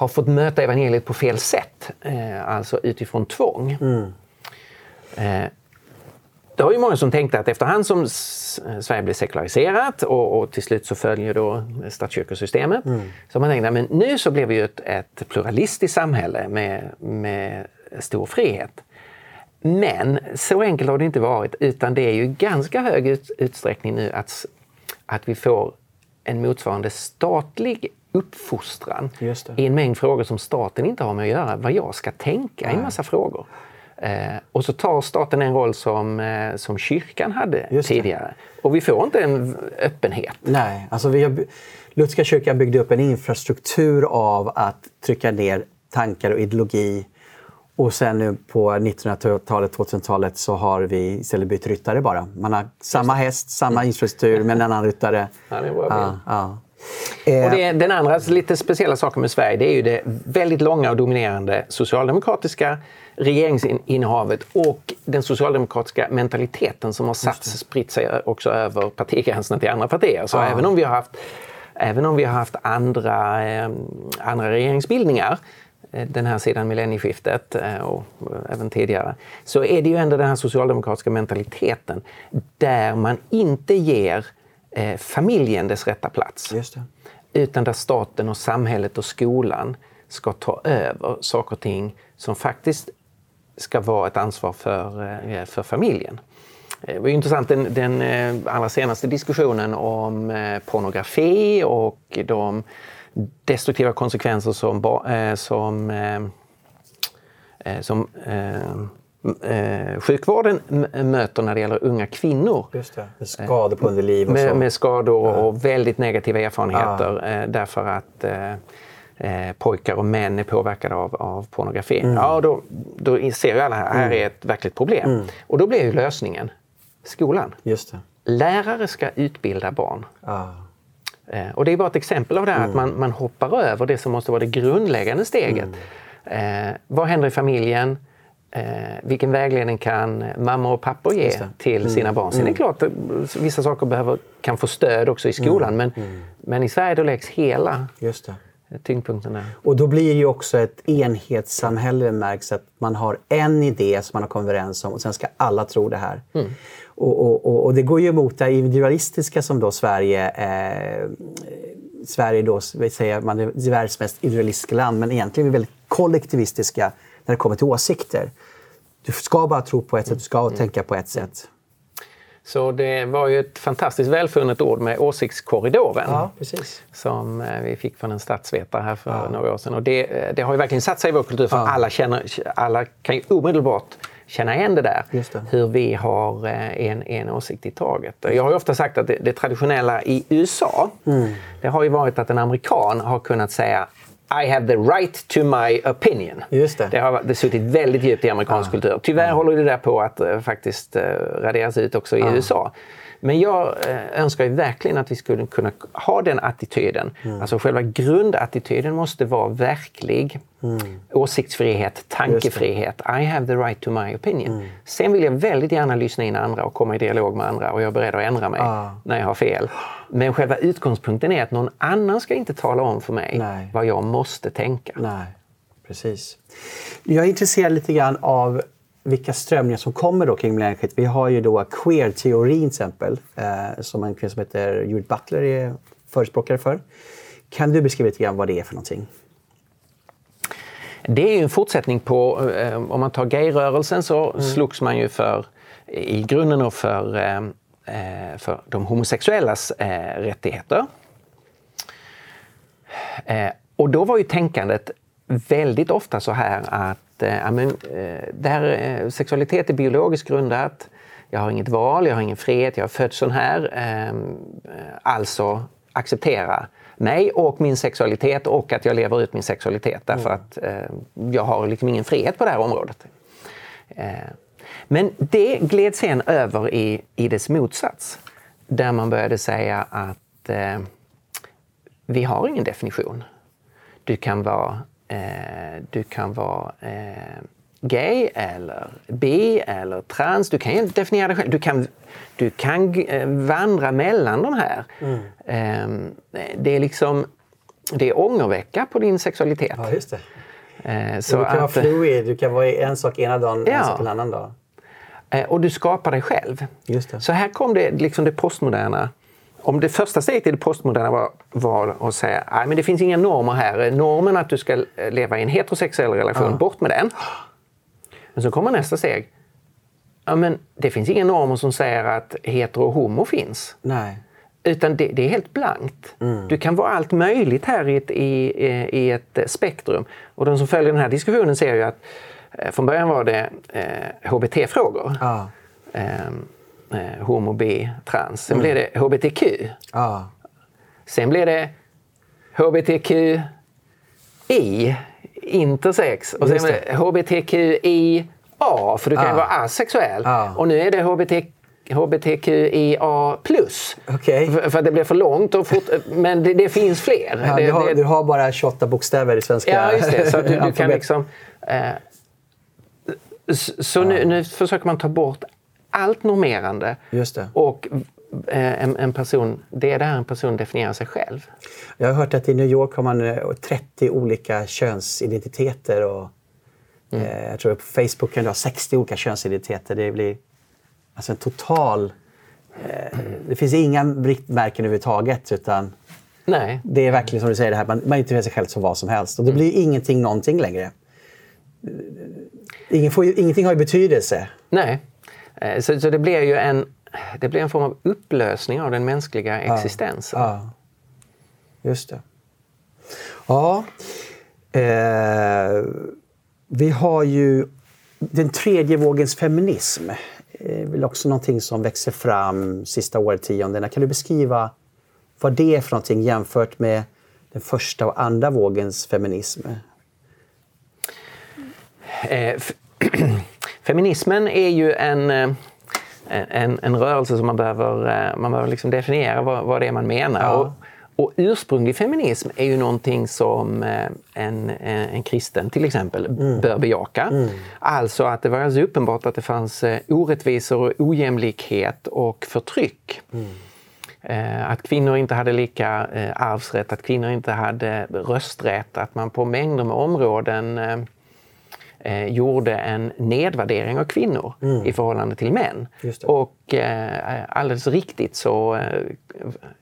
har fått möta evangeliet på fel sätt, eh, alltså utifrån tvång. Mm. Eh, det var ju många som tänkte att efterhand som Sverige blev sekulariserat och, och till slut så följer då statskyrkosystemet, mm. så man tänkte att nu så blev vi ett, ett pluralistiskt samhälle med, med stor frihet. Men så enkelt har det inte varit utan det är ju ganska hög ut, utsträckning nu att, att vi får en motsvarande statlig uppfostran i en mängd frågor som staten inte har med att göra. Vad jag ska tänka Nej. i en massa frågor. Eh, och så tar staten en roll som, eh, som kyrkan hade tidigare. Och vi får inte en öppenhet. Nej, alltså vi har, Lutherska kyrkan byggde upp en infrastruktur av att trycka ner tankar och ideologi. Och sen nu på 1900-talet, 2000-talet så har vi istället bytt ryttare bara. Man har samma häst, samma infrastruktur men en annan ryttare. [LAUGHS] Ja, det var ja, ja. Och det, den andra lite speciella saken med Sverige det är ju det väldigt långa och dominerande socialdemokratiska regeringsinnehavet och den socialdemokratiska mentaliteten som har satt, spritt sig också över partigränserna till andra partier. Så ja. även om vi har haft, även om vi har haft andra, eh, andra regeringsbildningar eh, den här sidan millennieskiftet eh, och även tidigare, så är det ju ändå den här socialdemokratiska mentaliteten där man inte ger eh, familjen dess rätta plats. Utan där staten och samhället och skolan ska ta över saker och ting som faktiskt ska vara ett ansvar för, eh, för familjen. Eh, det var intressant den, den eh, allra senaste diskussionen om pornografi och de destruktiva konsekvenser som, som, som eh, sjukvården möter när det gäller unga kvinnor. Just det. Med skador på underliv och med, så. Med skador ja. och väldigt negativa erfarenheter ja. därför att eh, pojkar och män är påverkade av, av pornografi. Mm. Ja, då, då ser ju alla här, här mm. är ett verkligt problem. Mm. Och då blir ju lösningen skolan. Just det. Lärare ska utbilda barn. Ah. Eh, och det är bara ett exempel av det här att mm. man, man hoppar över det som måste vara det grundläggande steget. Mm. Eh, vad händer i familjen? Eh, vilken vägledning kan mamma och pappa ge till mm. sina barn? Sen är det klart att vissa saker behöver, kan få stöd också i skolan men, men i Sverige då läggs hela Just det tyngdpunkten är. Och då blir det ju också ett enhetssamhälle märks att man har en idé som man har kommit överens om och sen ska alla tro det här. Mm. Och, och, och, och, det går ju emot det individualistiska som då Sverige eh, Sverige då, vill säga, man är världens mest individualistiska land men egentligen är vi väldigt kollektivistiska när det kommer till åsikter. Du ska bara tro på ett sätt, du ska mm. tänka på ett sätt. Så det var ju ett fantastiskt välfunnet ord med åsiktskorridoren. Ja, precis. Som eh, vi fick från en statsvetare här för ja. några år sedan. Och det, eh, det, har ju verkligen satt sig i vår kultur för ja. alla, känner, alla kan ju omedelbart känna igen det där. Det. Hur vi har eh, en, en åsikt i taget. Jag har ofta sagt att det, det traditionella i USA, mm. det har ju varit att en amerikan har kunnat säga i have the right to my opinion. Just det. det har det suttit väldigt djupt i amerikansk ah. kultur. Tyvärr ah. håller det där på att uh, faktiskt uh, raderas ut också i ah. USA. Men jag uh, önskar ju verkligen att vi skulle kunna ha den attityden. Mm. Alltså själva grundattityden måste vara verklig. Mm. Åsiktsfrihet, tankefrihet. I have the right to my opinion. Mm. Sen vill jag väldigt gärna lyssna in andra och komma i dialog med andra och jag är beredd att ändra mig ah. när jag har fel. Men själva utgångspunkten är att någon annan ska inte tala om för mig Nej. vad jag måste tänka. Nej, precis. Jag är intresserad lite grann av vilka strömningar som kommer då kring millennieskiftet. Vi har ju då queer-teorin till exempel, eh, som en kvinna som heter Judith Butler är förespråkare för. Kan du beskriva lite grann vad det är för någonting? Det är en fortsättning på, eh, om man tar gayrörelsen så mm. slogs man ju för, i grunden för, eh, eh, för de homosexuellas rättigheter. Och då var ju tänkandet väldigt ofta så här att ja, men, där, sexualitet är biologiskt grundat. Jag har inget val, jag har ingen frihet, jag är född sån här. Alltså acceptera mig och min sexualitet och att jag lever ut min sexualitet därför mm. att eh, jag har liksom ingen frihet på det här området. Eh, men det gled sen över i, i dess motsats där man började säga att eh, vi har ingen definition. Du kan vara, eh, du kan vara eh, gay eller bi eller trans. Du kan ju definiera dig själv. Du kan, du kan eh, vandra mellan de här. Mm. Ehm, det är liksom det är ångervecka på din sexualitet. Ja, just det. Eh, så du kan att, vara fluid, du kan vara en sak ena dagen, ja. en sak en annan dag. Eh, och du skapar dig själv. Så här kom det, liksom det postmoderna. Om det första steget i det postmoderna var, var att säga att det finns inga normer här. Normen att du ska leva i en heterosexuell relation, ja. bort med den. Men så kommer nästa steg. Ja, men det finns inga normer som säger att hetero och homo finns. Nej. Utan det, det är helt blankt. Mm. Du kan vara allt möjligt här i ett, i, i ett spektrum. Och de som följer den här diskussionen ser ju att eh, från början var det eh, HBT-frågor. Ah. Ehm, eh, homo, bi, trans. Sen mm. blev det HBTQ. Ah. Sen blev det HBTQI, intersex. Och sen blev det HBTQIA, för du kan ju ah. vara asexuell. Ah. Och nu är det HBTQ hbtqia+. Okay. För, för, att det blir för långt. Och fort, men det, det finns fler. Ja, det, du, har, det, du, har, bara 28 bokstäver i svenska Ja, just det. Så du, du kan liksom... Eh, så ja. nu, nu, försöker man ta bort allt normerande. Och eh, en, en, person, det är där en person definierar sig själv. Jag har hört att i New York har man 30 eh, olika könsidentiteter. Och, mm. eh, jag tror på Facebook kan du ha 60 olika könsidentiteter. Det blir alltså en total... Eh, det finns inga riktmärken överhuvudtaget. Utan Nej. Det är verkligen som du säger, det här, man, man identifierar sig själv som vad som helst. Och det mm. blir ingenting någonting längre. Ingen får ingenting har ju betydelse. Nej. Eh, så, så det blir ju en, det blir en form av upplösning av den mänskliga existensen. Ja, just det. Ja. Eh, vi har ju den tredje vågens feminism. är väl också någonting som växer fram sista årtiondena. Kan du beskriva vad det är för någonting jämfört med den första och andra vågens feminism? Eh, [CLEARS THROAT] Feminismen är ju en, eh, en, en rörelse som man behöver, eh, man behöver liksom definiera vad, vad det är man menar. Ja. Och, och ursprunglig feminism är ju någonting som eh, en, en kristen till exempel mm. bör bejaka. Mm. Alltså att det var alldeles uppenbart att det fanns orättvisor, ojämlikhet och förtryck. Mm. Att kvinnor inte hade lika arvsrätt, att kvinnor inte hade rösträtt, att man på mängder med områden eh, gjorde en nedvärdering av kvinnor mm. i förhållande till män. Och eh, alldeles riktigt så eh,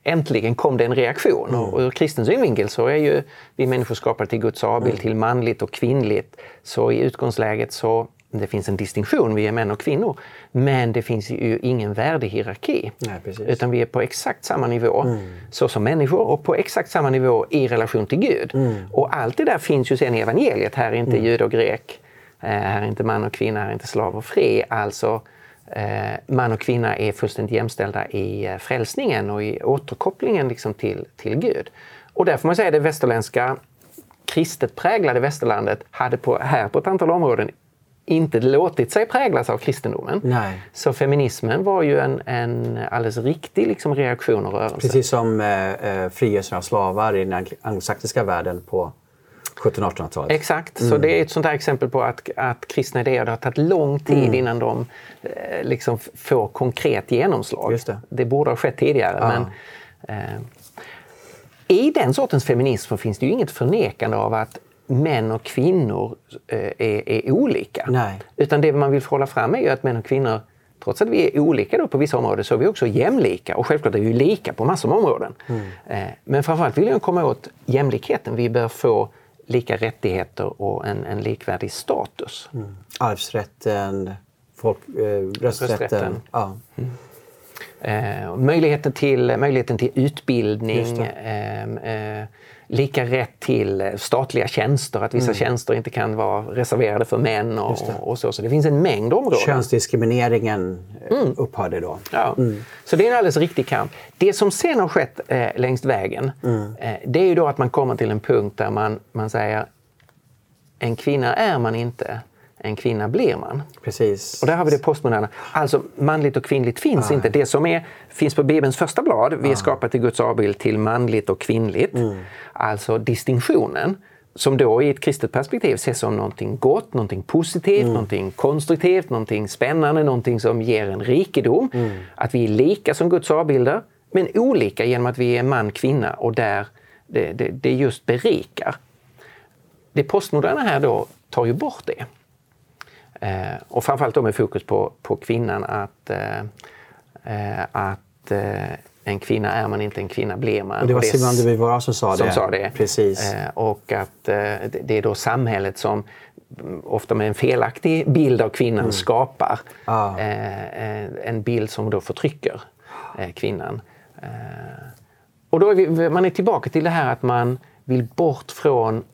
äntligen kom det en reaktion. Mm. Och ur kristen synvinkel så är ju vi människor skapade till Guds avbild, mm. till manligt och kvinnligt. Så i utgångsläget så det finns en distinktion, vi är män och kvinnor. Men det finns ju ingen värdehierarki. Nej, utan vi är på exakt samma nivå mm. så som människor och på exakt samma nivå i relation till Gud. Mm. Och allt det där finns ju sen i evangeliet. Här är inte mm. jud och grek. Eh, här är inte man och kvinna, här är inte slav och fri. Alltså eh, man och kvinna är fullständigt jämställda i eh, frälsningen och i återkopplingen liksom till, till Gud. Och där får man säga att det västerländska kristet präglade västerlandet hade på, här på ett antal områden inte låtit sig präglas av kristendomen. Nej. Så feminismen var ju en, en alldeles riktig liksom reaktion och rörelse. Precis som eh, frigörelsen av slavar i den anglosaxiska världen på 1700-1800-talet. Exakt, mm. så det är ett sånt här exempel på att, att kristna idéer det har tagit lång tid mm. innan de eh, liksom får konkret genomslag. Just det. det borde ha skett tidigare. Ja. Men, eh, I den sortens feminism finns det ju inget förnekande av att män och kvinnor eh, är, är, olika. Nej. Utan det man vill hålla fram är ju att män och kvinnor Trots att vi är olika då på vissa områden så är vi också jämlika och självklart är vi lika på massor av områden. Mm. Eh, men framförallt vill jag komma åt jämlikheten. Vi bör få lika rättigheter och en, en likvärdig status. Mm. Arvsrätten, folk, eh, rösträtten. rösträtten. Ja. Mm. Eh, möjligheten, till, möjligheten till utbildning, eh, eh, lika rätt till statliga tjänster, att vissa mm. tjänster inte kan vara reserverade för män och, och, så. Så det finns en mängd områden. Könsdiskrimineringen eh, mm. upphörde då. Ja. Mm. Så det är en alldeles riktig kamp. Det som sen har skett eh, längs vägen, mm. eh, det är ju då att man kommer till en punkt där man, man säger en kvinna är man inte, en kvinna blir man. Precis. Och där har vi det postmoderna. Alltså manligt och kvinnligt finns ah. inte. Det som är, finns på Bibelns första blad, vi är ah. skapade till Guds avbild till manligt och kvinnligt. Mm. Alltså distinktionen som då i ett kristet perspektiv ses som någonting gott, någonting positivt, mm. någonting konstruktivt, någonting spännande, någonting som ger en rikedom. Mm. Att vi är lika som Guds avbilder, men olika genom att vi är man, kvinna och där det, det, det just berikar. Det postmoderna här då tar ju bort det. Eh, och framförallt då med fokus på, på kvinnan att, eh, eh att eh, en kvinna är man inte, en kvinna blir man. Och det var Simone de Beauvoir som sa som det. Sa det. Precis. Eh, och att eh, det är då samhället som mm, ofta med en felaktig bild av kvinnan mm. skapar ah. en bild som då förtrycker kvinnan. och då är vi, man är tillbaka till det här att man vill bort från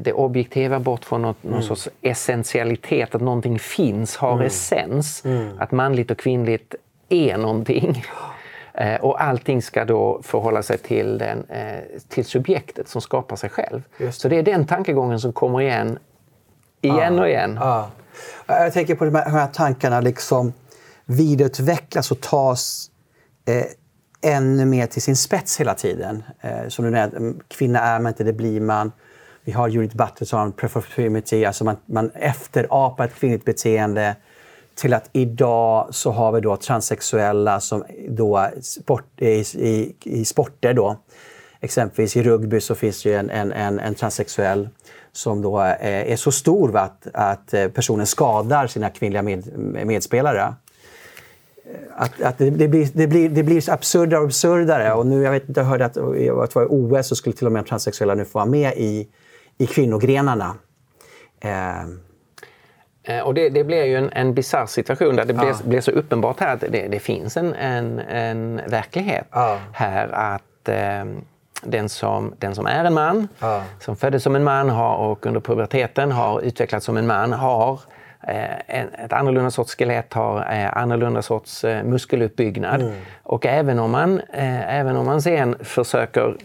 det objektiva, bort från något, mm. någon sorts essentialitet, att någonting finns, har mm. essens. Mm. Att manligt och kvinnligt är någonting. [GASPS] Eh, och allting ska då förhålla sig till, den, eh, till subjektet som skapar sig själv. Så det är den tankegången som kommer igen, igen ah. och igen. Ah. Jag tänker på de här, de här tankarna liksom vidareutvecklas och tas eh, ännu mer till sin spets hela tiden. Eh, som du nämnde, kvinna är man inte, det blir man. Vi har Judith Butterson, som performity, alltså man, man efterapar ett kvinnligt beteende till att idag så har vi då transsexuella som då sport, i, i, i sporter då. Exempelvis i rugby så finns det en, en, en, en transsexuell som då är, är så stor att, att eh, personen skadar sina kvinnliga med, medspelare eh, att, att det, det, blir, det, blir, det blir absurdare och absurdare. Och nu, jag, vet jag hörde att, att det var OS så skulle till och med transsexuella nu få vara med i, i kvinnogrenarna. Eh. Och det, det blir ju en, en bisarr situation där det blir, ja. blir så uppenbart här att det, det finns en, en, en verklighet ja. här att eh, den, som, den som är en man, ja. som föddes som en man har, och under puberteten har utvecklats som en man, har Eh, ett annorlunda sorts skelett har eh, annorlunda sorts eh, muskeluppbyggnad. Mm. Och även om, man, även om man sen försöker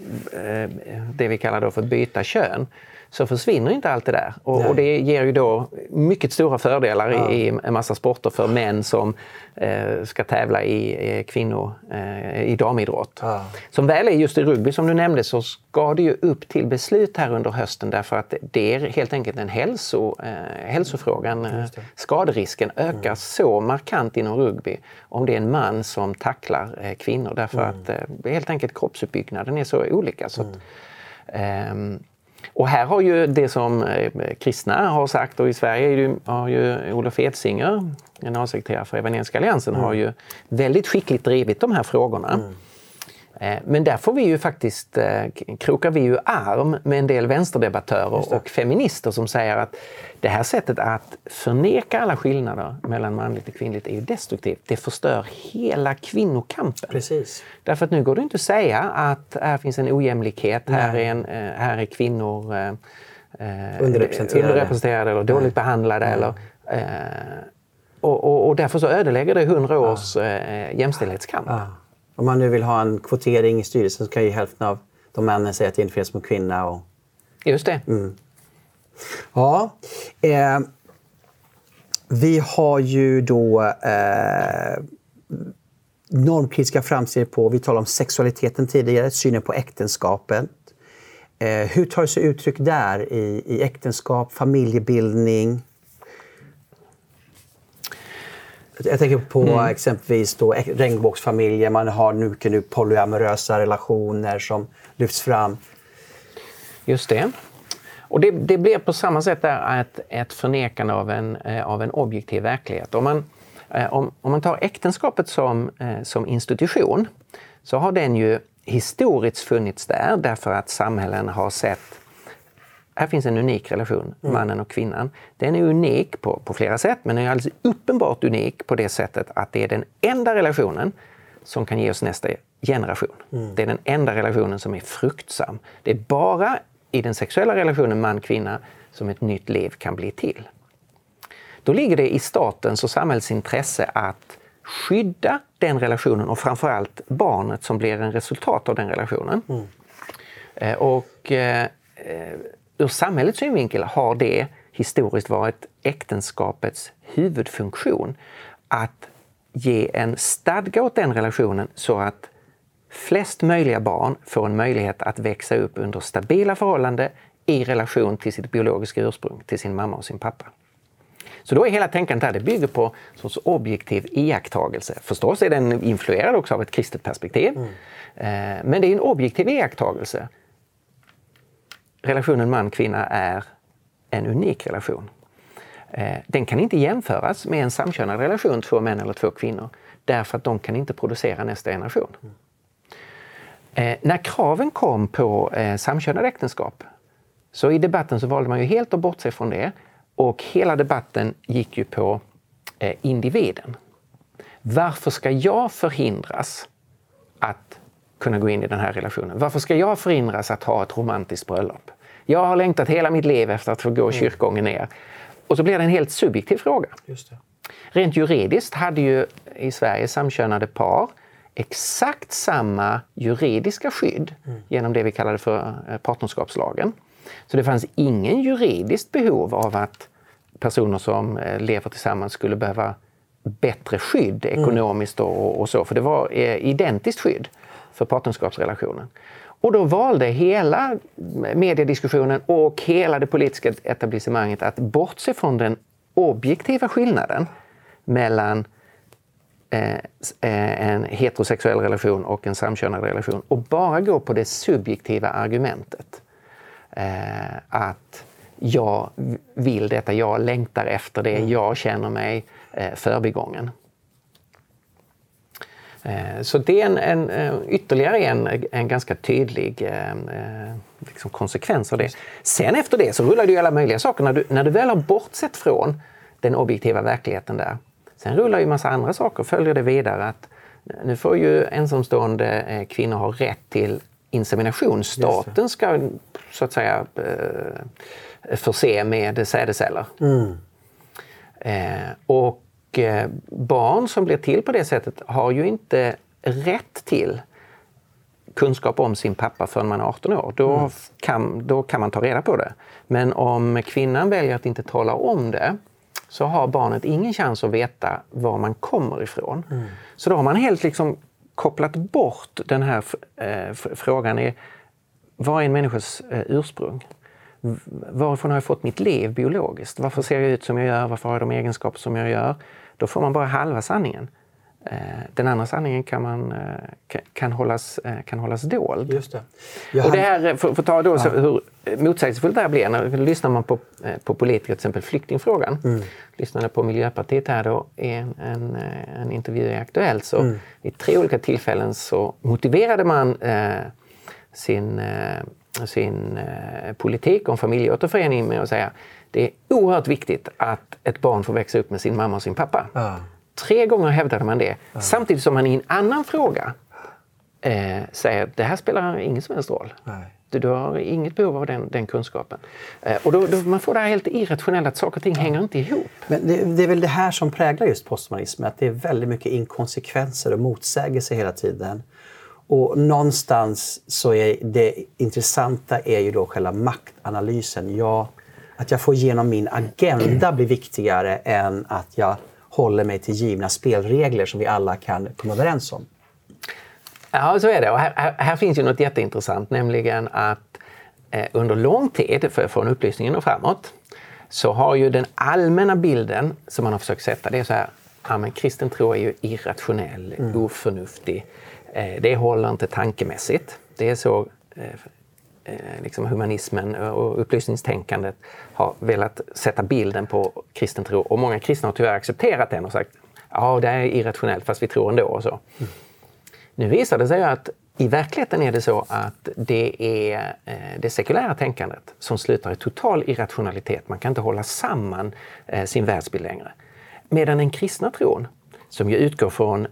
det vi kallar då för byta kön så försvinner inte allt det där. Och, och, det ger ju då mycket stora fördelar ja. i, i en massa sporter för män som eh, ska tävla i eh, kvinnor, eh, i damidrott. Ja. Som väl är just i rugby som du nämnde så ska det ju upp till beslut här under hösten därför att det är helt enkelt en hälso, eh, hälsofrågan. Eh, skaderisken ökar mm. så markant inom rugby om det är en man som tacklar eh, kvinnor därför mm. att helt enkelt kroppsuppbyggnaden är så olika. Så att, mm. Och här har ju det som eh, kristna har sagt och i Sverige har ju Olof Edsinger, generalsekreterare för Evangeliska alliansen, mm. har ju väldigt skickligt drivit de här frågorna. Mm. Eh, men där får vi ju faktiskt, eh, krokar vi ju arm med en del vänsterdebattörer och feminister som säger att det här sättet att förneka alla skillnader mellan manligt och kvinnligt är ju destruktivt. Det förstör hela kvinnokampen. Precis. Därför att nu går det inte att säga att här finns en ojämlikhet, här är, en, eh, här är kvinnor underrepresenterade. underrepresenterade eller dåligt Nej. behandlade. Nej. Eller, och, och, och, därför så ödelägger det hundra års ja. jämställdhetskamp. Ja. Om man nu vill ha en kvotering i styrelsen så kan ju hälften av de männen säga att det inte finns som kvinna. Och... Just det. Mm. Ja. Eh, vi har ju då eh, normkritiska framsteg på, vi talade om sexualiteten tidigare, synen på äktenskapet. Eh, hur tar det sig uttryck där i, i äktenskap, familjebildning? Jag tänker på mm. exempelvis då regnbågsfamiljer, man har nu, nu polyamorösa relationer som lyfts fram. Just det. Och det, det blir på samma sätt där ett, ett förnekande av en, eh, av en objektiv verklighet. Om man, eh, om, om man tar äktenskapet som, eh, som institution så har den ju historiskt funnits där därför att samhällen har sett här finns en unik relation, mm. mannen och kvinnan. Den är unik på, på flera sätt, men den är alldeles uppenbart unik på det sättet att det är den enda relationen som kan ge oss nästa generation. Mm. Det är den enda relationen som är fruktsam. Det är bara i den sexuella relationen man-kvinna som ett nytt liv kan bli till. Då ligger det i statens och samhällets intresse att skydda den relationen och framförallt barnet som blir en resultat av den relationen. Mm. Eh, och eh, ur samhällets synvinkel har det historiskt varit äktenskapets huvudfunktion. Att ge en stadga åt den relationen så att flest möjliga barn får en möjlighet att växa upp under stabila förhållanden i relation till sitt biologiska ursprung, till sin mamma och sin pappa. Så då är hela tänkandet här, det bygger på en sorts objektiv iakttagelse. Förstås är den influerad också av ett kristet perspektiv. Mm. Eh, men det är en objektiv iakttagelse relationen man-kvinna är en unik relation. Eh, den kan inte jämföras med en samkönad relation, två män eller två kvinnor, därför att de kan inte producera nästa generation. Eh, när kraven kom på eh, samkönade äktenskap, så i debatten så valde man ju helt att bortse från det och hela debatten gick ju på individen. Varför ska jag förhindras att kunna gå in i den här relationen? Varför ska jag förhindras att ha ett romantiskt bröllop? Jag har längtat hela mitt liv efter att få gå mm. kyrkogången ner. Och så blir det en helt subjektiv fråga. Rent juridiskt hade ju i Sverige samkönade par exakt samma juridiska skydd mm. genom det vi kallade för eh, partnerskapslagen. Så det fanns ingen juridiskt behov av att personer som eh, lever tillsammans skulle behöva bättre skydd mm. ekonomiskt och, och så, för det var eh, identiskt skydd för partnerskapsrelationen. Och då valde hela mediediskussionen och hela det politiska etablissemanget att bortse från den objektiva skillnaden mellan eh, eh, en heterosexuell relation och en samkönad relation och bara gå på det subjektiva argumentet. Eh, att jag vill detta, jag längtar efter det, jag känner mig eh, förbigången. Så det är en, en, ytterligare en, en ganska tydlig liksom konsekvens av det. Sen efter det så rullar det ju alla möjliga saker. När du, när du väl har bortsett från den objektiva verkligheten där Sen rullar ju massa andra saker, följer det vidare att nu får ju ensamstående eh, kvinnor ha rätt till insemination. Staten ska så att säga eh, förse med sädesceller. Mm. Eh, och barn som blir till på det sättet har ju inte rätt till kunskap om sin pappa förrän man är 18 år. Då, mm. kan, då kan man ta reda på det. Men om kvinnan väljer att inte tala om det så har barnet ingen chans att veta var man kommer ifrån. Mm. Så då har man helt liksom kopplat bort den här eh, frågan. Är, vad är en människas eh, ursprung? Varifrån har jag fått mitt liv biologiskt? Varför ser jag ut som jag gör? Varför har jag de egenskaper som jag gör? Då får man bara halva sanningen. Eh, den andra sanningen kan, man, eh, kan, hållas, eh, kan hållas dold. Just det. Och det här, för, för att ta då ja. så, hur motsägelsefullt det här blir, när lyssnar man på, på politiker, till exempel flyktingfrågan. Mm. Lyssnade på Miljöpartiet här då i en, en, en intervju i Aktuellt så mm. vid tre olika tillfällen så motiverade man eh, sin, eh, sin eh, politik om familjeåterförening med att säga det är oerhört viktigt att ett barn får växa upp med sin mamma och sin pappa. Ja. Tre gånger hävdade man det. Ja. Samtidigt som man i en annan fråga eh, säger att det här spelar ingen som helst roll. Nej. Du, du har inget behov av den, den kunskapen. Eh, och då, då, man får det här helt irrationella att saker och ting ja. hänger inte ihop. Men det, det, är väl det här som präglar just postmodernismen, att det är väldigt mycket inkonsekvenser och motsägelser hela tiden. Och någonstans så är det intressanta är ju då själva maktanalysen. Ja, att jag får igenom min agenda blir viktigare än att jag håller mig till givna spelregler som vi alla kan komma överens om. Ja, så är det. Och här, här, finns ju något jätteintressant, nämligen att eh, under lång tid, för, från upplysningen och framåt, så har ju den allmänna bilden som man har försökt sätta, det är så här, ja men kristen tro är ju irrationell, mm. oförnuftig, Eh, det håller inte tankemässigt. Det är så eh, eh, liksom humanismen och upplysningstänkandet har velat sätta bilden på kristen tro. Och många kristna har tyvärr accepterat den och sagt ja, det är irrationellt fast vi tror ändå. Och så. Mm. Nu visar det sig att i verkligheten är det så att det är det sekulära tänkandet som slutar i total irrationalitet. Man kan inte hålla samman sin världsbild längre. Medan den kristna tron, som ju utgår från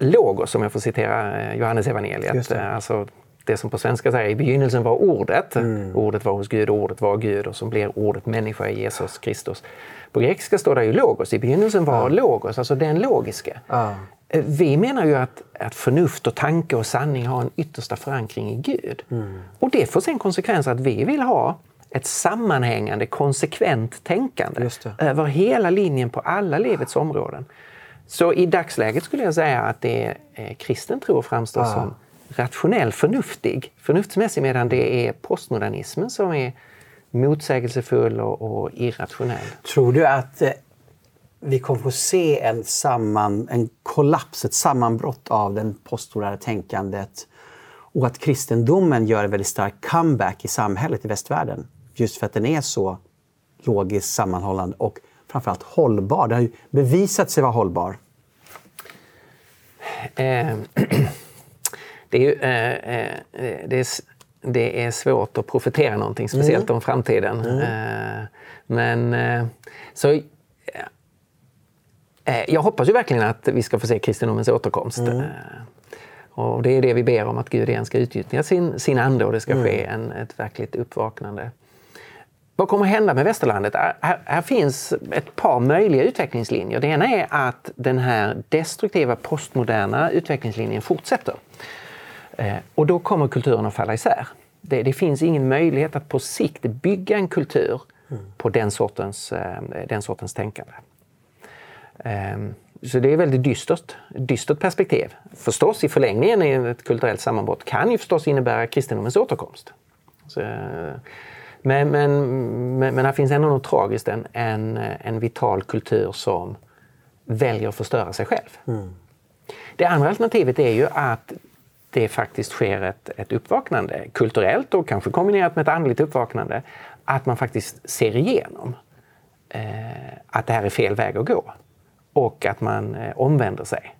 logos, om jag får citera Johannes evangeliet, alltså det som på svenska säger i begynnelsen var ordet. Mm. Ordet var hos Gud, ordet var Gud och så blir ordet människa i Jesus Kristus. På grekiska står det ju logos, i begynnelsen var ja. logos, alltså den logiska. Ja. Eh, vi menar ju att, att förnuft och tanke och sanning har en yttersta förankring i Gud. Mm. Och det får sen konsekvens att vi vill ha ett sammanhängande, konsekvent tänkande över hela linjen på alla livets områden. Så i dagsläget skulle jag säga att det är eh, kristen tro framstår ja. som rationell, förnuftig, förnuftsmässig medan det är postmodernismen som är motsägelsefull och, och irrationell. Tror du att eh, vi kommer få se en, samman, en kollaps, ett sammanbrott av det postmoderna tänkandet och att kristendomen gör en väldigt stark comeback i samhället i västvärlden? Just för att den är så logiskt sammanhållande och framförallt hållbar. Den har ju bevisat sig vara hållbar. Eh, [CLEARS THROAT] det är, ju, eh, eh, det är, det är svårt att profetera någonting, speciellt mm. om framtiden. Mm. Eh, men så jag hoppas ju verkligen att vi ska få se kristendomens återkomst. Mm. Och det är det vi ber om, att Gud igen ska utnyttja sin, sin ande och det ska mm. ske en, ett verkligt uppvaknande. Vad kommer att hända med västerlandet? Här, här, finns ett par möjliga utvecklingslinjer. Det ena är att den här destruktiva postmoderna utvecklingslinjen fortsätter. Eh, och då kommer kulturen att falla isär. Det, det, finns ingen möjlighet att på sikt bygga en kultur mm. på den sortens, eh, den sortens tänkande. Eh, så det är ett väldigt dystert, dystert perspektiv. Förstås i förlängningen i ett kulturellt sammanbrott kan ju förstås innebära kristendomens återkomst. Så, eh, men, men, men, men här finns ändå något tragiskt, en, en, en vital kultur som väljer att förstöra sig själv. Mm. Det andra alternativet är ju att det faktiskt sker ett, ett uppvaknande, kulturellt och kanske kombinerat med ett andligt uppvaknande, att man faktiskt ser igenom eh, att det här är fel väg att gå och att man eh, omvänder sig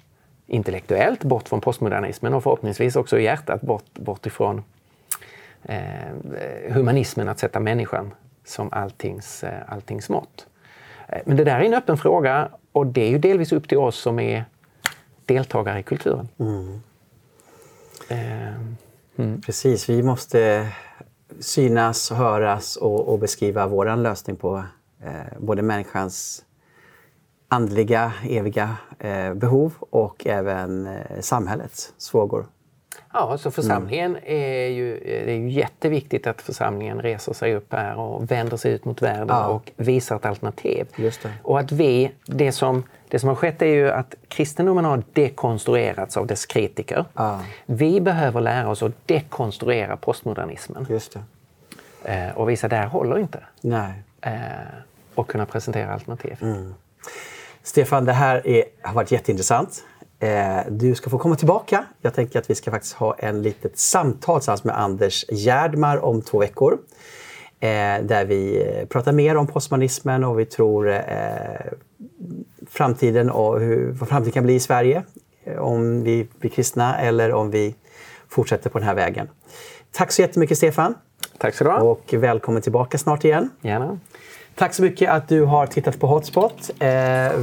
intellektuellt bort från postmodernismen och förhoppningsvis också i hjärtat bort, bort ifrån humanismen, att sätta människan som alltings, eh, alltings mått. Eh, men det där är en öppen fråga och det är ju delvis upp till oss som är deltagare i kulturen. Mm. Eh, mm. Precis, vi måste synas, höras och, och beskriva vår lösning på eh, både människans andliga, eviga eh, behov och även eh, samhällets frågor. Ja, så församlingen mm. är ju, det är ju jätteviktigt att församlingen reser sig upp här och vänder sig ut mot världen ja. och visar ett alternativ. Och att vi, det som, det som har skett är ju att kristendomen har dekonstruerats av dess kritiker. Ja. Vi behöver lära oss att dekonstruera postmodernismen. Just eh, och visa att det här håller inte. Nej. Eh, och kunna presentera alternativ. Mm. Stefan, det här är, har varit jätteintressant. Eh, du ska få komma tillbaka. Jag tänker att vi ska faktiskt ha en litet samtal tillsammans med Anders Gärdmar om två veckor. Eh, där vi pratar mer om postmodernismen och vi tror eh, framtiden och hur, vad framtiden kan bli i Sverige. Om vi blir kristna eller om vi fortsätter på den här vägen. Tack så jättemycket Stefan. Tack så du ha. Och välkommen tillbaka snart igen. Gärna. Tack så mycket att du har tittat på Hotspot. Eh,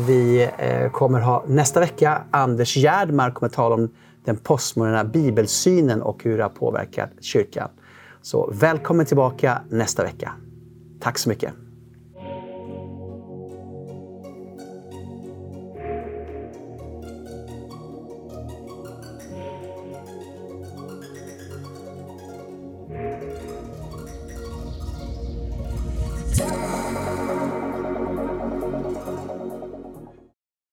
vi eh, kommer ha nästa vecka Anders Gärdmar kommer tala om den postmoderna bibelsynen och hur det har påverkat kyrkan. Så välkommen tillbaka nästa vecka. Tack så mycket.